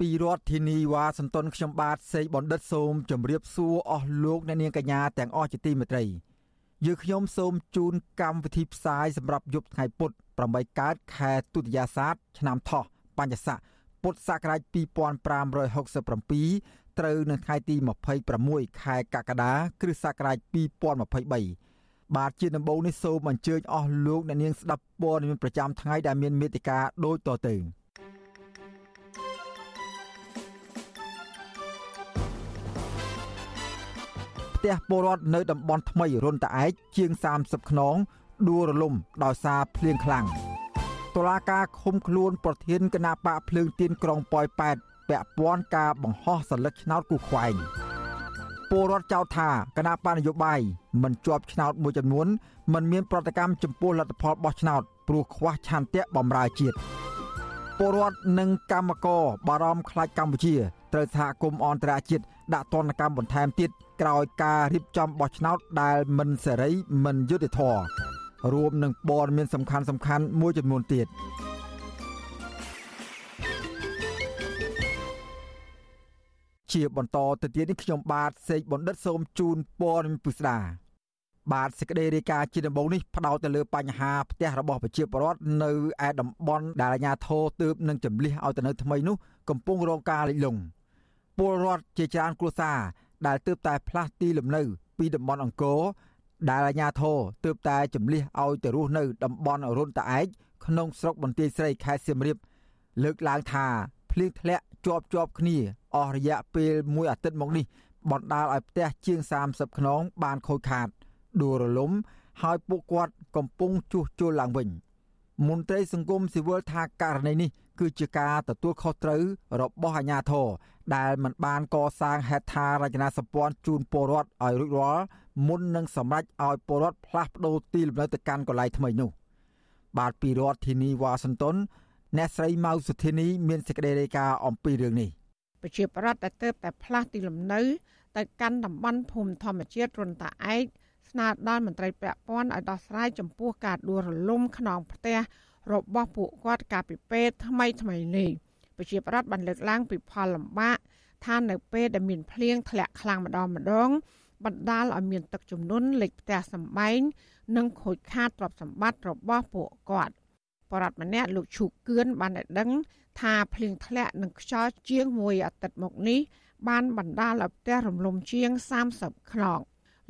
ពីរដ្ឋធានីវ៉ាស៊ីនតោនខ្ញុំបាទសេកបណ្ឌិតសូមជម្រាបសួរអស់លោកអ្នកនាងកញ្ញាទាំងអស់ជាទីមេត្រីយើខ្ញុំសូមជូនកម្មវិធីផ្សាយសម្រាប់យប់ថ្ងៃពុធ8កើតខែទុតិយាសាទឆ្នាំថោះបញ្ញស័កពុទ្ធសករាជ2567ត្រូវនៅថ្ងៃទី26ខែកក្កដាគ្រិស្តសករាជ2023បាទជាដំបូងនេះសូមអញ្ជើញអស់លោកអ្នកនាងស្ដាប់ព័ត៌មានប្រចាំថ្ងៃដែលមានមេតិការដូចតទៅ ផ្ទះពលរដ្ឋនៅតំបន់ថ្មីរុនតាឯកជាង30ខ្នងដួលរលំដោយសារភ្លៀងខ្លាំងតុលាការឃុំខ្លួនប្រធានគណៈបកភ្លើងទៀនក្រុងប៉ោយប៉ែតពាក់ព័ន្ធការបង្ហោះសន្លឹកឆ្នោតគូខ្វែងពលរដ្ឋចោទថាគណៈបកនយោបាយមិនជាប់ឆ្នោតមួយចំនួនមិនមានប្រតិកម្មចំពោះលទ្ធផលបោះឆ្នោតព្រោះខ្វះឆន្ទៈបម្រើជាតិពលរដ្ឋនិងកម្មករបារម្ភខ្លាចកម្ពុជាត្រូវសហគមន៍អន្តរជាតិដាក់ទណ្ឌកម្មបន្ថែមទៀត ក្រោយការរៀបចំបោះឆ្នោតដែលមិនសេរីមិនយុត្តិធម៌រួមនឹងព័ត៌មានសំខាន់សំខាន់មួយចំនួនទៀតជាបន្តទៅទៀតនេះខ្ញុំបាទសេកបណ្ឌិតសូមជូនព័ត៌មានពិស្ដាបាទសេចក្តីរាយការណ៍ជាដំបូងនេះផ្ដោតទៅលើបញ្ហាផ្ទះរបស់ប្រជាពលរដ្ឋនៅឯតំបន់ដែលអាជ្ញាធរទើបនឹងចម្លៀសឲ្យទៅនៅថ្មីនោះកំពុងរងការលិចលង់ពលរដ្ឋជាច្រើនគ្រួសារ ដែលទើបតែផ្លាស់ទីលំនៅ ពីតំបន់អង្គរដែលអាជ្ញាធរទើបតែចម្លៀសឲ្យទៅរស់នៅតំបន់រុនតាឯកក្នុងស្រុកបន្ទាយស្រីខេត្តសៀមរាបលើកឡើងថាភ្លៀងធ្លាក់ជាប់ជាប់គ្នាអស់រយៈពេលមួយអាទិត្យមកនេះបណ្ដាលឲ្យផ្ទះជាង30ខ្នងបានខូចខាតដួលរលំហើយពួកគាត់កំពុងជួសជុលឡើងវិញមន្ត្រីសង្គមស៊ីវិលថាករណីនេះ គឺជាការទទួលខុសត្រូវរបស់អាជ្ញាធរដែលមិនបានកសាងហេដ្ឋារចនាសម្ព័ន្ធជូនពលរដ្ឋឲ្យរួចរាល់មុននឹងសម្រេចឲ្យពលរដ្ឋផ្លាស់ប្តូរទីលំនៅទៅកាន់កន្លែងថ្មីនោះបាទពីរដ្ឋធានីវ៉ាស៊ីនតោនអ្នកស្រីម៉ៅសុធានីមានសេចក្តីរាយការណ៍អំពីរឿងនេះប្រជាប្រដ្ឋដែលទៅតែផ្លាស់ទីលំនៅ ទៅកាន់តំបន់ភូមិធម្មជាតិរុនតាឯកស្នើដល់មន្ត្រីពាក់ព័ន្ធឲ្យដោះស្រាយចំពោះការដួលរលំខ្នងផ្ទះ របស់ពួកគាត់កាលពីពេលថ្មីថ្មីនេះប្រជាប្រដ្ឋបានលើកឡើងពីផលលំបាកថានៅពេលដែលមានភ្លៀងធ្លាក់ខ្លាំងម្ដងម្ដងបណ្ដាលឲ្យមានទឹកជំនន់លិចផ្ទះសម្បែងនិងខូចខាតទ្រព្យសម្បត្តិរបស់ពួកគាត់បរដ្ឋម្នាក់លោកឈូគឿនបានឲ្យដឹងថាភ្លៀងធ្លាក់នឹងខ្យល់ជាងមួយអាទិត្យមកនេះបានបណ្ដាលឲ្យផ្ទះរំលំជាង30ខ្នង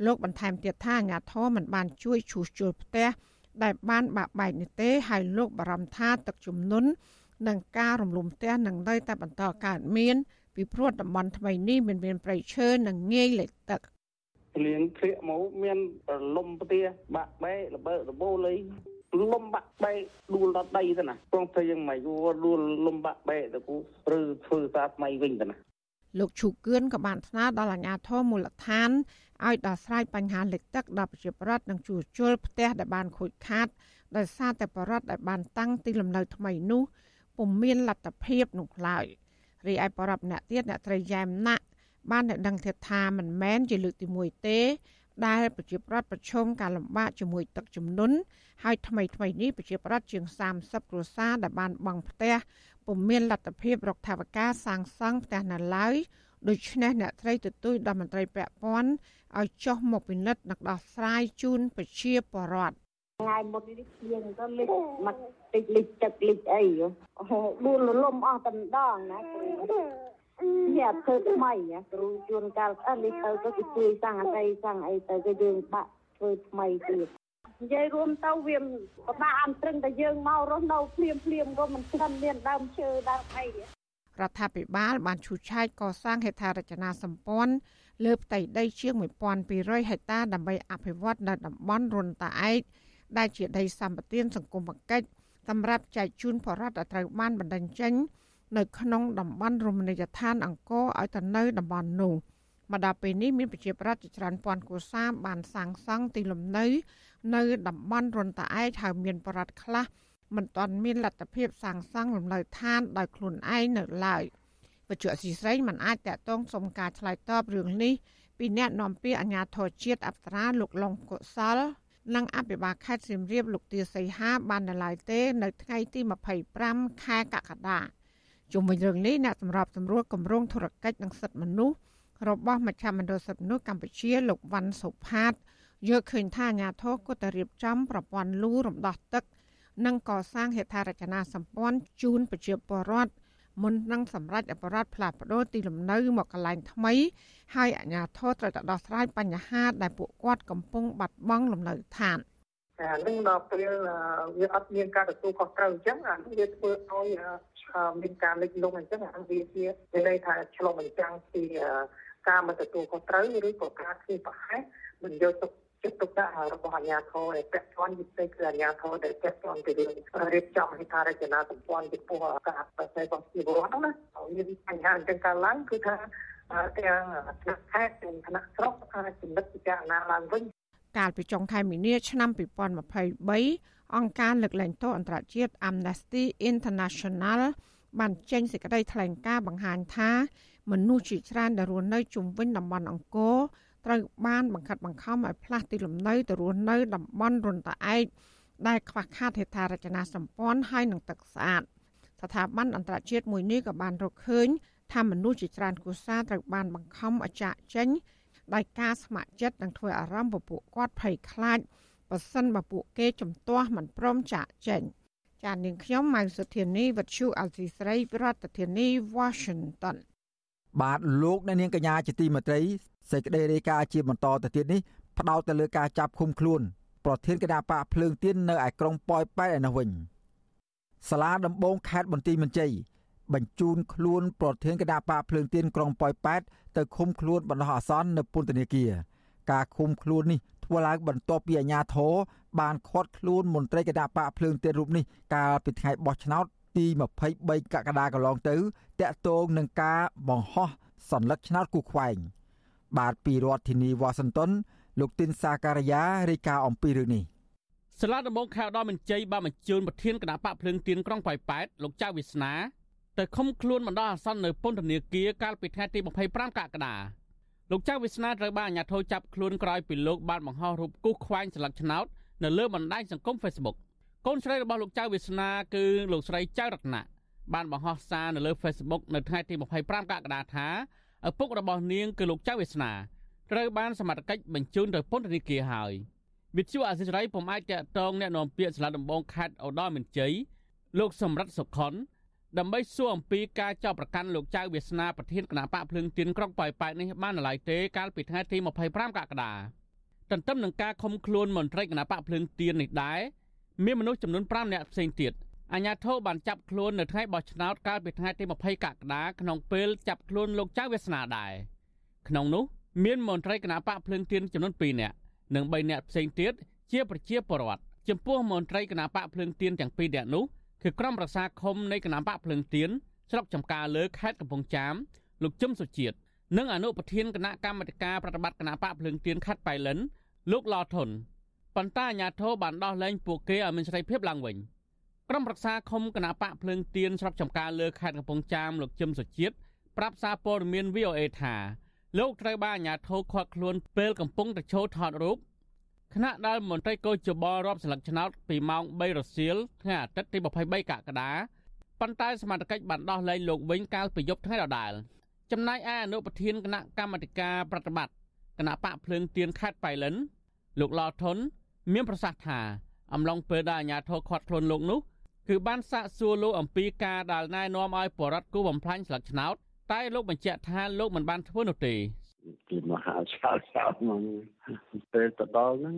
លោកបន្ថែមទៀតថាអាញាធរមិនបានជួយជួសជុលផ្ទះ ដែលបានបាក់បែកនេះទេហើយលោកបារម្ភថាទឹកជំនន់និងការរំលំផ្ទះនឹងនៅតែបន្តកើតមានពីព្រោះតំបន់ថ្មីនេះមិនមានប្រៃឈើនិងងាយលិចទឹកភ្លៀងធ្លាក់មកមានរលំផ្ទះបាក់បែកល្បើរបូលីលំបាក់បែកដួលដល់ដីទៅណាព្រោះតែយ៉ាងម៉េចគួរដួលលំបាក់បែកទៅគូព្រឺធ្វើសារថ្មីវិញទៅណាលោកឈូគឿនក៏បានស្នើដល់អាជ្ញាធរមូលដ្ឋាន ឲ្យដោះស្រាយបញ្ហាលិចទឹកដល់ប្រជាពលរដ្ឋនិងជួសជុលផ្ទះដែលបានខូចខាតដោយសារតែបរដ្ឋដែលបានតាំងទីលំនៅថ្មីនោះពុំមានលទ្ធភាពនោះឡើយរីឯបរដ្ឋម្នាក់ទៀតអ្នកត្រីយ៉ែមណាក់បានតែដឹងទៀតថាមិនមែនជាលើកទី1ទេ ដែលប្រជាប្រដ្ឋប្រឈមការលំបាកជាមួយទឹកជំនន់ហើយថ្មីថ្មីនេះប្រជាប្រដ្ឋជាង30គ្រួសារដែលបានបង់ផ្ទះពុំមានលទ្ធភាពរកថវិកាសាងសង់ផ្ទះនៅឡើយដូច្នេះអ្នកត្រីទទូចដល់មន្ត្រីពាក់ព័ន្ធ ឲ្យចុះមកពិនិត្យនិងដោះស្រាយជូនប្រជាពលរដ្ឋថ្ងៃមុននេះភ្លៀងក៏លិចមកតិចលិចទឹកលិចអីអូដួលរលំអស់តែម្ដងណានេះអត់ធ្វើថ្មីគ្រូជួនកាលអត់នេះទៅទៅគេជួយសាំងអីសាំងអីទៅគេយើងបាក់ធ្វើថ្មីទៀតនិយាយរួមទៅវាពិបាកអត់ត្រឹងតែយើងមករស់នៅភ្លាមភ្លាមក៏មិនស្គាល់មានដើមឈើដើមអីរដ្ឋាភិបាលបានឈូសឆាយកសាងហេដ្ឋារចនាសម្ព័ន្ធ លើផ្ទៃដីជាង1200ហិកតាដើម្បីអភិវឌ្ឍនៅតំបន់រុនតាឯកដែលជាដីសម្បត្តិសង្គមគិច្ចសម្រាប់ចែកជូនបរដ្ឋដែលត្រូវបានបណ្ដឹងចេញនៅក្នុងតំបន់រមណីយដ្ឋានអង្គរឲ្យទៅនៅតំបន់នោះមកដល់ពេលនេះមានប្រជាប្រដ្ឋជាច្រើនពាន់គូសាបានសាងសង់ទីលំនៅ នៅតំបន់រុនតាឯកហើយមានប្រដ្ឋខ្លះមិនទាន់មានលទ្ធភាពសាងសង់លំនៅឋានដោយខ្លួនឯងនៅឡើយ វិទ្យុអសីស្រីមិនអាចតកតងសុំការឆ្លើយតបរឿងនេះពីអ្នកនាំពាក្យអាជ្ញាធរជាតិអប្សរាលោកលងកុសលនិងអភិបាលខេត្តសៀមរាបលោកទាសីហាបាននៅឡើយទេ នៅថ្ងៃទី25ខែកក្កដាជុំវិញរឿងនេះអ្នកសម្របសម្រួលគម្រោងធុរកិច្ចនិងសិទ្ធិមនុស្សរបស់មជ្ឈមណ្ឌលសិទ្ធិមនុស្សកម្ពុជាលោកវ៉ាន់សុផាតយកឃើញថាអាញាធរគួរតែរៀបចំប្រព័ន្ធលូរំដោះទឹក និងកសាងហេដ្ឋារចនាសម្ព័ន្ធជូនប្រជាពលរដ្ឋ មុននឹងសម្រាប់អបរដ្ឋផ្លាស់ប្ដូរទីលំនៅមកកន្លែងថ្មី ហើយអាជ្ញាធរត្រូវតែដោះស្រាយបញ្ហាដែលពួកគាត់កំពុងបាត់បង់លំនៅឋានអានឹងដល់ពេលវាអត់មានការទទួលខុសត្រូវអញ្ចឹងអានេះវាធ្វើឲ្យមានការលិចលង់អញ្ចឹងអាវាជាមានន័យថាឆ្លុះបញ្ចាំងពីការមិនទទួលខុសត្រូវឬក៏ការធ្វើប្រហែសមិនយកទុក ចិត្តទុកដាក់របស់អាជ្ញាធរដែលពាក់ព័ន្ធវិស័យគឺអាជ្ញាធរដែលពាក់ព័ន្ធទៅរឿងរៀបចំហេដ្ឋារចនាសម្ព័ន្ធចំពោះការប្រស័យរបស់ជីវរដ្ឋណាមានបញ្ហាអញ្ចឹងកើតឡើងគឺថាទាំងថ្នាក់ខេត្តទាំងថ្នាក់ស្រុកអាចចំណិតពិចារណាឡើងវិញកាលពីចុងខែមីនាឆ្នាំ2023អង្គការលើកលែងទោសអន្តរជាតិ Amnesty International បានចេញសេចក្តីថ្លែងការណ៍បង្ហាញថាមនុស្សជាច្រើនដែលរស់នៅជុំវិញតំបន់អង្គរ ត្រូវបានបង្ខិតបង្ខំឲ្យផ្លាស់ទីលំនៅទៅរស់នៅតំបន់រុនតាឯកដែលខ្វះខាតហេដ្ឋារចនាសម្ព័ន្ធហើយនឹងទឹកស្អាតស្ថាប័នអន្តរជាតិមួយនេះក៏បានរកឃើញថាមនុស្សជាច្រើនគូសាត្រូវបានបង្ខំឲ្យចាកចេញដោយការស្ម័គ្រចិត្តនឹងធ្វើអារម្មណ៍ពពួកគាត់ភ័យខ្លាចបើសិនបើពួកគេជំទាស់មិនព្រមចាកចេញចាននាងខ្ញុំម៉ៅសុធានីវັດឈូអេលស៊ីស្រីប្រធានាធិបតី Washington បាទលោកអ្នកនាងកញ្ញាជាទីមេត្រី សេចក្តីរាយការណ៍ជាបន្តទៅទៀតនេះផ្ដោតទៅលើការចាប់ឃុំខ្លួន ប្រធានគណៈបកភ្លើងទៀននៅឯក្រុងប៉ោយប៉ែតឯនោះវិញសាលាដំបងខេត្តបន្ទាយមានជ័យបញ្ជូនខ្លួនប្រធានគណៈបកភ្លើងទៀនក្រុងប៉ោយប៉ែតទៅឃុំខ្លួនបណ្ដោះអាសន្ននៅពន្ធនាគារការឃុំខ្លួននេះធ្វើឡើងបន្ទាប់ពីអាជ្ញាធរបានឃាត់ខ្លួនមន្ត្រីគណៈបកភ្លើងទៀនរូបនេះកាលពីថ្ងៃបោះឆ្នោតទី23កក្កដាកន្លងទៅតាក់ទងនឹងការបង្ហោះសัญลักษณ์ឆ្នោតគូខ្វែង។ បាទពីរដ្ឋធានីវ៉ាស៊ីនតោនលោកទីនសាការីយ៉ារាយការណ៍អំពីរឿងនេះសាលាដំបងខេត្តដល់មន្ជ័យបានបញ្ជូនប្រធានគណៈបកភ្លើងទៀនក្រុងប៉ោយប៉ែតលោកចៅវាសនាទៅឃុំខ្លួនបណ្ដោះអាសន្ននៅពន្ធនាគារកាលពីថ្ងៃទី25កក្កដាលោកចៅវាសនាត្រូវបានអាជ្ញាធរចាប់ខ្លួនក្រោយពីលោកបានបង្ហោះរូបគូសខ្វែងស្លឹកឆ្នោតនៅលើបណ្ដាញសង្គម Facebook កូនស្រីរបស់លោកចៅវាសនាគឺលោកស្រីចៅរតនាបានបង្ហោះសារនៅលើ Facebook នៅថ្ងៃទី25កក្កដាថា ឪពុករបស់នាងគឺលោកចៅវាសនាត្រូវបានសមត្ថកិច្ចបញ្ជូនទៅពន្ធនាគារហើយវិទ្យុអាស៊ីសេរីពុំអាចតាក់ទងអ្នកនាំពាក្យសាលាដំបងខេត្តឧត្តរមានជ័យលោកសម្រិតសុខុនដើម្បីសួរអំពីការចោទប្រកាន់លោកចៅវាសនាប្រធានគណៈបកភ្លើងទៀនក្រុងប៉ោយប៉ែតនេះបានឡើយទេកាលពីថ្ងៃទី25កក្កដាទន្ទឹមនឹងការខំខ្លួនមន្ត្រីគណៈបកភ្លើងទៀននេះដែរមានមនុស្សចំនួន5នាក់ផ្សេងទៀត អាញាធិបបានចាប់ខ្លួននៅថ្ងៃបោះឆ្នោតកាលពីថ្ងៃទី20កក្កដាក្នុងពេលចាប់ខ្លួនលោកចៅវាសនាដែរក្នុងនោះមានមន្ត្រីគណៈបកភ្លើងទៀនចំនួន2នាក់និង3នាក់ផ្សេងទៀតជាប្រជាពលរដ្ឋចំពោះមន្ត្រីគណៈបកភ្លើងទៀនទាំង2នាក់នោះគឺក្រុមប្រសាឃុំនៃគណៈបកភ្លើងទៀនស្រុកចំការលើខេត្តកំពង់ចាមលោកជឹមសុជាតិនិងអនុប្រធានគណៈកម្មាធិការប្រតិបត្តិគណៈបកភ្លើងទៀនខេត្តបៃលិនលោកឡថុនប៉ុន្តែអាជ្ញាធរបានដោះលែងពួកគេឲ្យមានសេរីភាពឡើងវិញ ក្រុមប្រឹក្សាឃុំគណៈបកភ្លើងទៀនស្រុកចំការលើខេត្តកំពង់ចាមលោកជឹមសុជាតិប្រាប់សារព័ត៌មាន VOA ថាលោកត្រូវបានអាជ្ញាធរឃាត់ខ្លួនពេលកំពុងទៅឈរថតរូបខណៈដែលមន្ត្រីកោជបរាប់ស្លឹកឆ្នោតពីម៉ោង3រសៀលថ្ងៃអាទិត្យទី23កក្កដាប៉ុន្តែសមត្ថកិច្ចបានដោះលែងលោកវិញកាលពីយប់ថ្ងៃដដែលចំណែកឯអនុប្រធានគណៈកម្មាធិការប្រតិបត្តិគណៈបកភ្លើងទៀនខេត្តបៃលិនលោកឡថុនមានប្រសាសន៍ថាអំឡុងពេលដែលអាជ្ញាធរឃាត់ខ្លួនលោកនោះ គឺបានសាកសួរលោកអំពីការដែលណែនាំឲ្យបរដ្ឋគូបំផ្លាញស្លឹកឆ្នោតតែលោកបញ្ជាក់ថាលោកមិនបានធ្វើនោះទេ ពីមហាឆាលឆាលមកពេលទៅដល់ហ្នឹង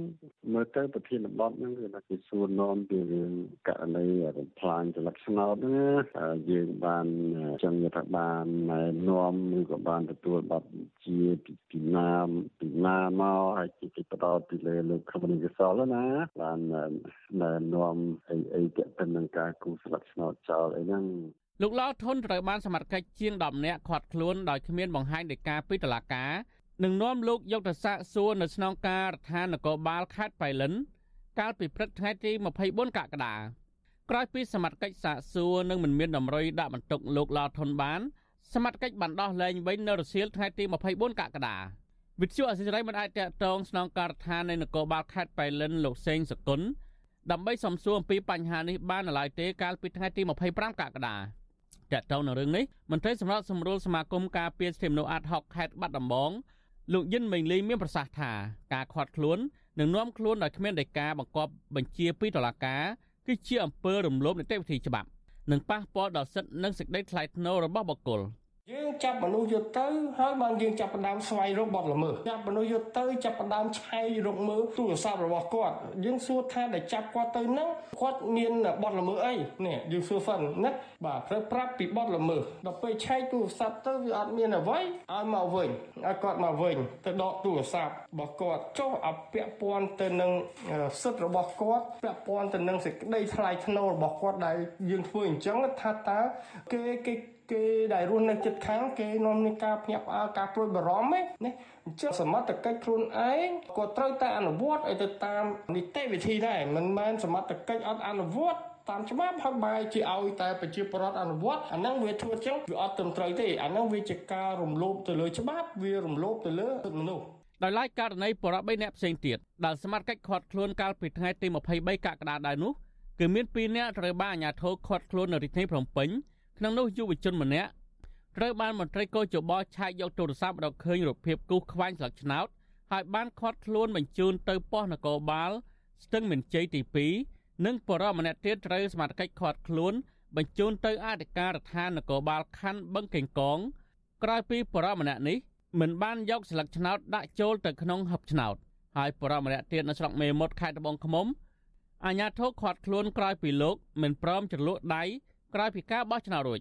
មើលទៅប្រធានបទហ្នឹងគឺថាគេសួរនាំពីរឿងករណីរំផ្លាញចលស្នោតហ្នឹងយើងបានចឹងថាបានណែនាំឬក៏បានទទួលបទជាពីណាមពីណាមកហើយគេទៅផ្ដោតពីលើលោកខមនិកសលណាបានណែនាំអីអីទាក់ទិននឹងការគូស្លឹកស្នោតចោលអីហ្នឹង លោកឡោធុនត្រូវបានសមត្ថកិច្ចជាង10នាក់ឃាត់ខ្លួនដោយគ្មានបង្ហាញដីកាពីតុលាការនិងនាំលោកយកទៅសាកសួរនៅស្នងការដ្ឋាននគរបាលខេត្តបៃលិន កាលពីព្រឹកថ្ងៃទី24កក្កដាក្រោយពីសមត្ថកិច្ចសាកសួរនិងមិនមានតម្រុយដាក់បន្ទុកលោកឡោធុនបានសមត្ថកិច្ចបានដោះលែងវិញនៅរសៀលថ្ងៃទី24កក្កដាវិទ្យុអសិរ័យមិនអាចតកតងស្នងការដ្ឋាននៃនគរបាលខេត្តបៃលិនលោកសេងសគុណដើម្បីសំសួរអំពីបញ្ហានេះបាននៅឡើយទេកាលពីថ្ងៃទី25កក្កដា តកតងនឹងរឿងនេះមន្ត្រីសម្រាប់សម្រួលសមាគមការពារសិទ្ធិមនុស្សអាត់ហុកខេត្តបាត់ដំបងលោកយិនមេងលីមានប្រសាសន៍ថាការខាត់ខ្លួននឹងនាំខ្លួនដោយគ្មានដីកាបង្គាប់បញ្ជាពីតុលាការគឺជាអំពើរំលោភនីតិវិធីច្បាប់និងប៉ះពាល់ដល់សិទ្ធិនិងសេចក្តីថ្លៃថ្នូររបស់បុគ្គល។ យើងចាប់មនុស្សយកទៅហើយបានយើងចាប់ផ្ដើមស្វែងរកបទល្មើសចាប់មនុស្សយកទៅចាប់ផ្ដើមឆែករកមើលទូរស័ព្ទរបស់គាត់យើងសួរថាដែលចាប់គាត់ទៅហ្នឹងគាត់មានបទល្មើសអីនេះយើងសួរសិនណាបាទព្រឹកប្រាប់ពីបទល្មើសដល់ពេលឆែកទូរស័ព្ទទៅវាអត់មានអ្វីឲ្យមកវិញឲ្យគាត់មកវិញទៅដកទូរស័ព្ទរបស់គាត់ចុះឲ្យពាក់ព័ន្ធទៅនឹងសិទ្ធិរបស់គាត់ពាក់ព័ន្ធទៅនឹងសេចក្តីថ្លៃថ្នូររបស់គាត់ដែលយើងធ្វើអញ្ចឹងថាតើគេគេ គេដែលរស់នៅជិតខាងគេនាំនឹងការភ្ញាក់ផ្អើលការព្រួយបារម្ភណាអញ្ចឹងសមត្ថកិច្ចខ្លួនឯងក៏ត្រូវតែអនុវត្តឲ្យទៅតាមនីតិវិធីដែរមិនមែនសមត្ថកិច្ចអត់អនុវត្តតាមច្បាប់ហើយបែរជាឲ្យតែប្រជាពលរដ្ឋអនុវត្តអាហ្នឹងវាធ្វើចឹងវាអត់ត្រឹមត្រូវទេអាហ្នឹងវាជាការរំលោភទៅលើច្បាប់វារំលោភទៅលើសិទ្ធិមនុស្សដោយឡែកករណីបរិប3នាក់ផ្សេងទៀតដែលសមត្ថកិច្ចឃាត់ខ្លួនកាលពីថ្ងៃទី23កក្កដាដែរនោះគឺមាន2នាក់ត្រូវបានអាជ្ញាធរឃាត់ខ្លួននៅរាជធានីភ្នំពេញ ក្នុងនោះយុវជនម្នាក់ត្រូវបានមន្ត្រីកោជបឆែកយកទូរស័ព្ទរកឃើញរូបភាពគូសខ្វែងស្លឹកឆ្នោតហើយបានខាត់ខ្លួនបញ្ជូនទៅប៉ុស្តិ៍នគរបាល ស្ទឹងមានជ័យទី2និងបរិមម្នាក់ទៀតត្រូវសមាជិកខាត់ខ្លួន បញ្ជូនទៅអធិការដ្ឋាននគរបាលខណ្ឌបឹងកេងកង ក្រោយពីបរិមម្នាក់នេះមិនបានយកស្លឹកឆ្នោតដាក់ចូលទៅក្នុងហឹបឆ្នោតហើយបរិមម្នាក់ទៀតនៅស្រុកមេមត់ខេត្តត្បូងឃ្មុំអាញាធរខាត់ខ្លួនក្រោយពីលោកមិនព្រមចរលក់ដៃ ក្រោយពីការបោះឆ្នោតរួច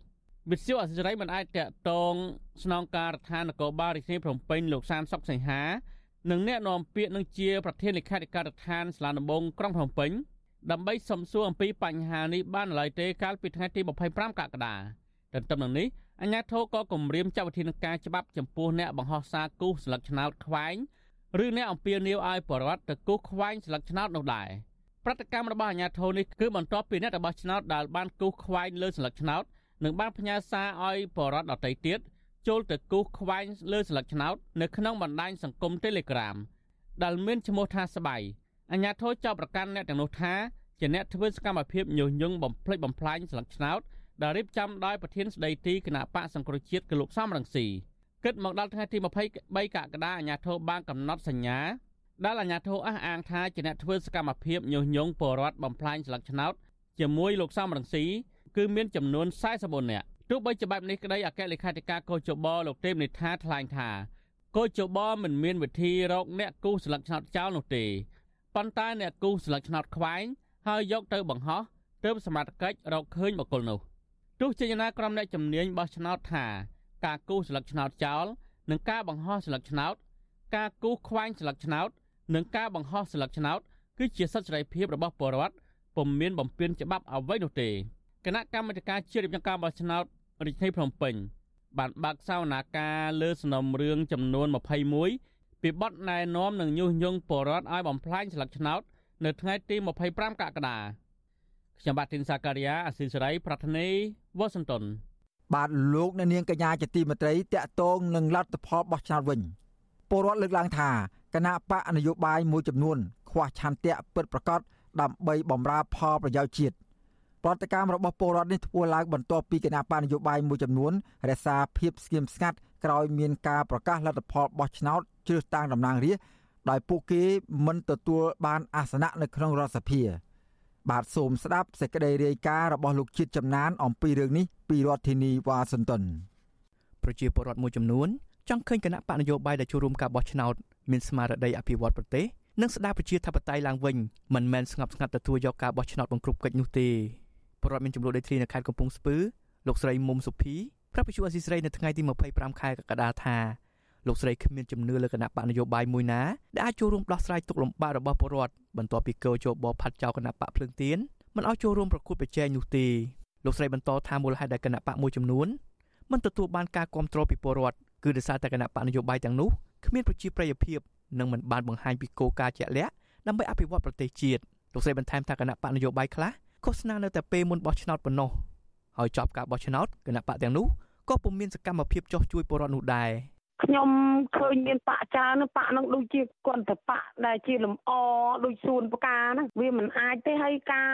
វិទ្យុអសិរ័យមិនអាចតាក់ទងស្នងការដ្ឋាននគរបាលរាជធានីភ្នំពេញលោកសានសុកសីហានិងអ្នកនាំពាក្យនឹងជាប្រធានលេខាធិការដ្ឋានស្លាដំបងក្រុងភ្នំពេញដើម្បីសំសួរអំពីបញ្ហានេះបានឡើយទេកាលពីថ្ងៃទី25កក្កដាទន្ទឹមនឹងនេះអាជ្ញាធរក៏គម្រាមចាត់វិធានការច្បាប់ចំពោះអ្នកបង្ហោះសារគូសស្លឹកឆ្នោតខ្វែងឬអ្នកអំពាវនាវឲ្យបរិវត្តទៅគូសខ្វែងស្លឹកឆ្នោតនោះដែរ ប្រតិកម្មរបស់អាជ្ញាធរនេះគឺបន្ទាប់ពីអ្នករបស់ឆ្នោតដែលបានគូសខ្វែងលើស្លឹកឆ្នោតនឹងបានផ្ញើសារឲ្យបរដ្ឋដទៃទៀតចូលទៅគូសខ្វែងលើស្លឹកឆ្នោតនៅក្នុងបណ្ដាញសង្គម Telegram ដែលមានឈ្មោះថាស្បៃអាញាធរចោទប្រកាន់អ្នកទាំងនោះថាជាអ្នកធ្វើសកម្មភាពញុះញង់បំផ្លិចបំផ្លាញស្លឹកឆ្នោតដែលរៀបចំដោយប្រធានស្ដីទីគណៈបកសង្គ្រោះជាតិគឺលោកសំរងស៊ីគិតមកដល់ថ្ងៃទី23កក្កដាអាញាធរបានកំណត់សញ្ញា ដែលអាញាធរអះអាងថាជាអ្នកធ្វើសកម្មភាពញុះញង់បរដ្ឋបំផ្លាញស្លឹកឆ្នោតជាមួយលោកសំរងស៊ីគឺមានចំនួន44នាក់ទោះបីជាបែបនេះក្តីអគ្គលេខាធិការកោជបលោកទេពនិថាថ្លែងថាកោជបមិនមានវិធីរកអ្នកគូស្លឹកឆ្នោតចោលនោះទេប៉ុន្តែអ្នកគូស្លឹកឆ្នោតខ្វែងហើយយកទៅបង្ហោះទើបសមត្ថកិច្ចរកឃើញបុគ្គលនោះទោះជាយ៉ាងណាក្រុមអ្នកជំនាញបោះឆ្នោតថាការគូស្លឹកឆ្នោតចោលនិងការបង្ហោះស្លឹកឆ្នោតការគូខ្វែងស្លឹកឆ្នោត និងការបង្ហោះស្លឹកឆ្នោតគឺជាសិទ្ធិសេរីភាពរបស់ពលរដ្ឋពុំមានបំពានច្បាប់អ្វីនោះទេគណៈកម្មាធិការជាតិរៀបចំការបោះឆ្នោតរាជធានីភ្នំពេញបានបើកសវនាការលើសំណុំរឿងចំនួន21ពីបទណែនាំនិងញុះញង់បរដ្ឋឲ្យបំផ្លាញស្លឹកឆ្នោត នៅថ្ងៃទី25កក្កដាខ្ញុំបាទទីនសាការីយ៉ាអស៊ីសេរីប្រធានីវ៉ាស៊ីនតោនបាទលោកអ្នកនាងកញ្ញាជាទីមេត្រីតកតងនឹងលទ្ធផលបោះឆ្នោតវិញពលរដ្ឋលើកឡើងថា គណៈបកនយោបាយមួយចំនួន ខ្វះឆន្ទៈពិតប្រាកដដើម្បីបម្រើផលប្រយោជន៍ជាតិប្រតិកម្មរបស់ពលរដ្ឋនេះធ្វើឡើងបន្ទាប់ពីគណៈបញ្ញយោបាយមួយចំនួនរក្សាភាពស្ងៀមស្ងាត់ក្រោយមានការប្រកាសលទ្ធផលបោះឆ្នោតជ្រើសតាំងតំណាងរាស្ត្រដោយពួកគេមិនទទួលបានអាសនៈនៅក្នុងរដ្ឋសភា បាទសូមស្ដាប់សេចក្តីរាយការណ៍របស់លោកជាតិចំណាន អំពីរឿងនេះពីរដ្ឋធានីវ៉ាស៊ីនតោនប្រជាពលរដ្ឋមួយចំនួនចង់ឃើញគណៈបកនយោបាយដែលចូលរួមការបោះឆ្នោត មានស្មារតីអភិវឌ្ឍប្រទេសនិងស្ដារប្រជាធិបតេយ្យឡើងវិញមិនមែនស្ងប់ស្ងាត់ទទួលយកការបោះឆ្នោតបង្ក្រប់កិច្ចនោះទេពលរដ្ឋមានចំនួនដីធ្លីនៅខេត្តកំពង់ស្ពឺលោកស្រីមុំសុភីប្រាប់វិទ្យុអស៊ីស្រីនៅថ្ងៃទី25ខែកក្កដាថាលោកស្រីគ្មានជំនឿលើគណៈបកនយោបាយមួយណាដែលអាចចូលរួមដោះស្រាយទុកលំបាករបស់ពលរដ្ឋបន្ទាប់ពីកោជបផាត់ចោលគណៈបកភ្លើងទៀនមិនឲ្យចូលរួមប្រគួតប្រជែងនោះទេលោកស្រីបន្តថាមូលហេតុដែលគណៈបកមួយចំនួនមិនទទួលបានការគ្រប់គ្រងពីពលរដ្ឋគឺដោយសារតែគណៈបកនយោបាយទាំងនោះ គ្មានប្រជាប្រិយភាពនិងមិនបានបង្ហាញពីគោលការណ៍ជាក់លាក់ដើម្បីអភិវឌ្ឍប្រទេសជាតិលោកស្រីបន្ថែមថាគណៈបកនយោបាយខ្លះឃោសនានៅតែពេលមុនបោះឆ្នោតប៉ុណ្ណោះហើយចប់ការបោះឆ្នោតគណៈបកទាំងនោះក៏ពុំមានសកម្មភាពចោះជួយពលរដ្ឋនោះដែរខ្ញុំឃើញមានបាក់ច្រើនបាក់នឹងដូចជាគាត់ទៅបាក់ដែលជាលំអដូចសួនផ្កាហ្នឹងវាមិនអាចទេហើយការ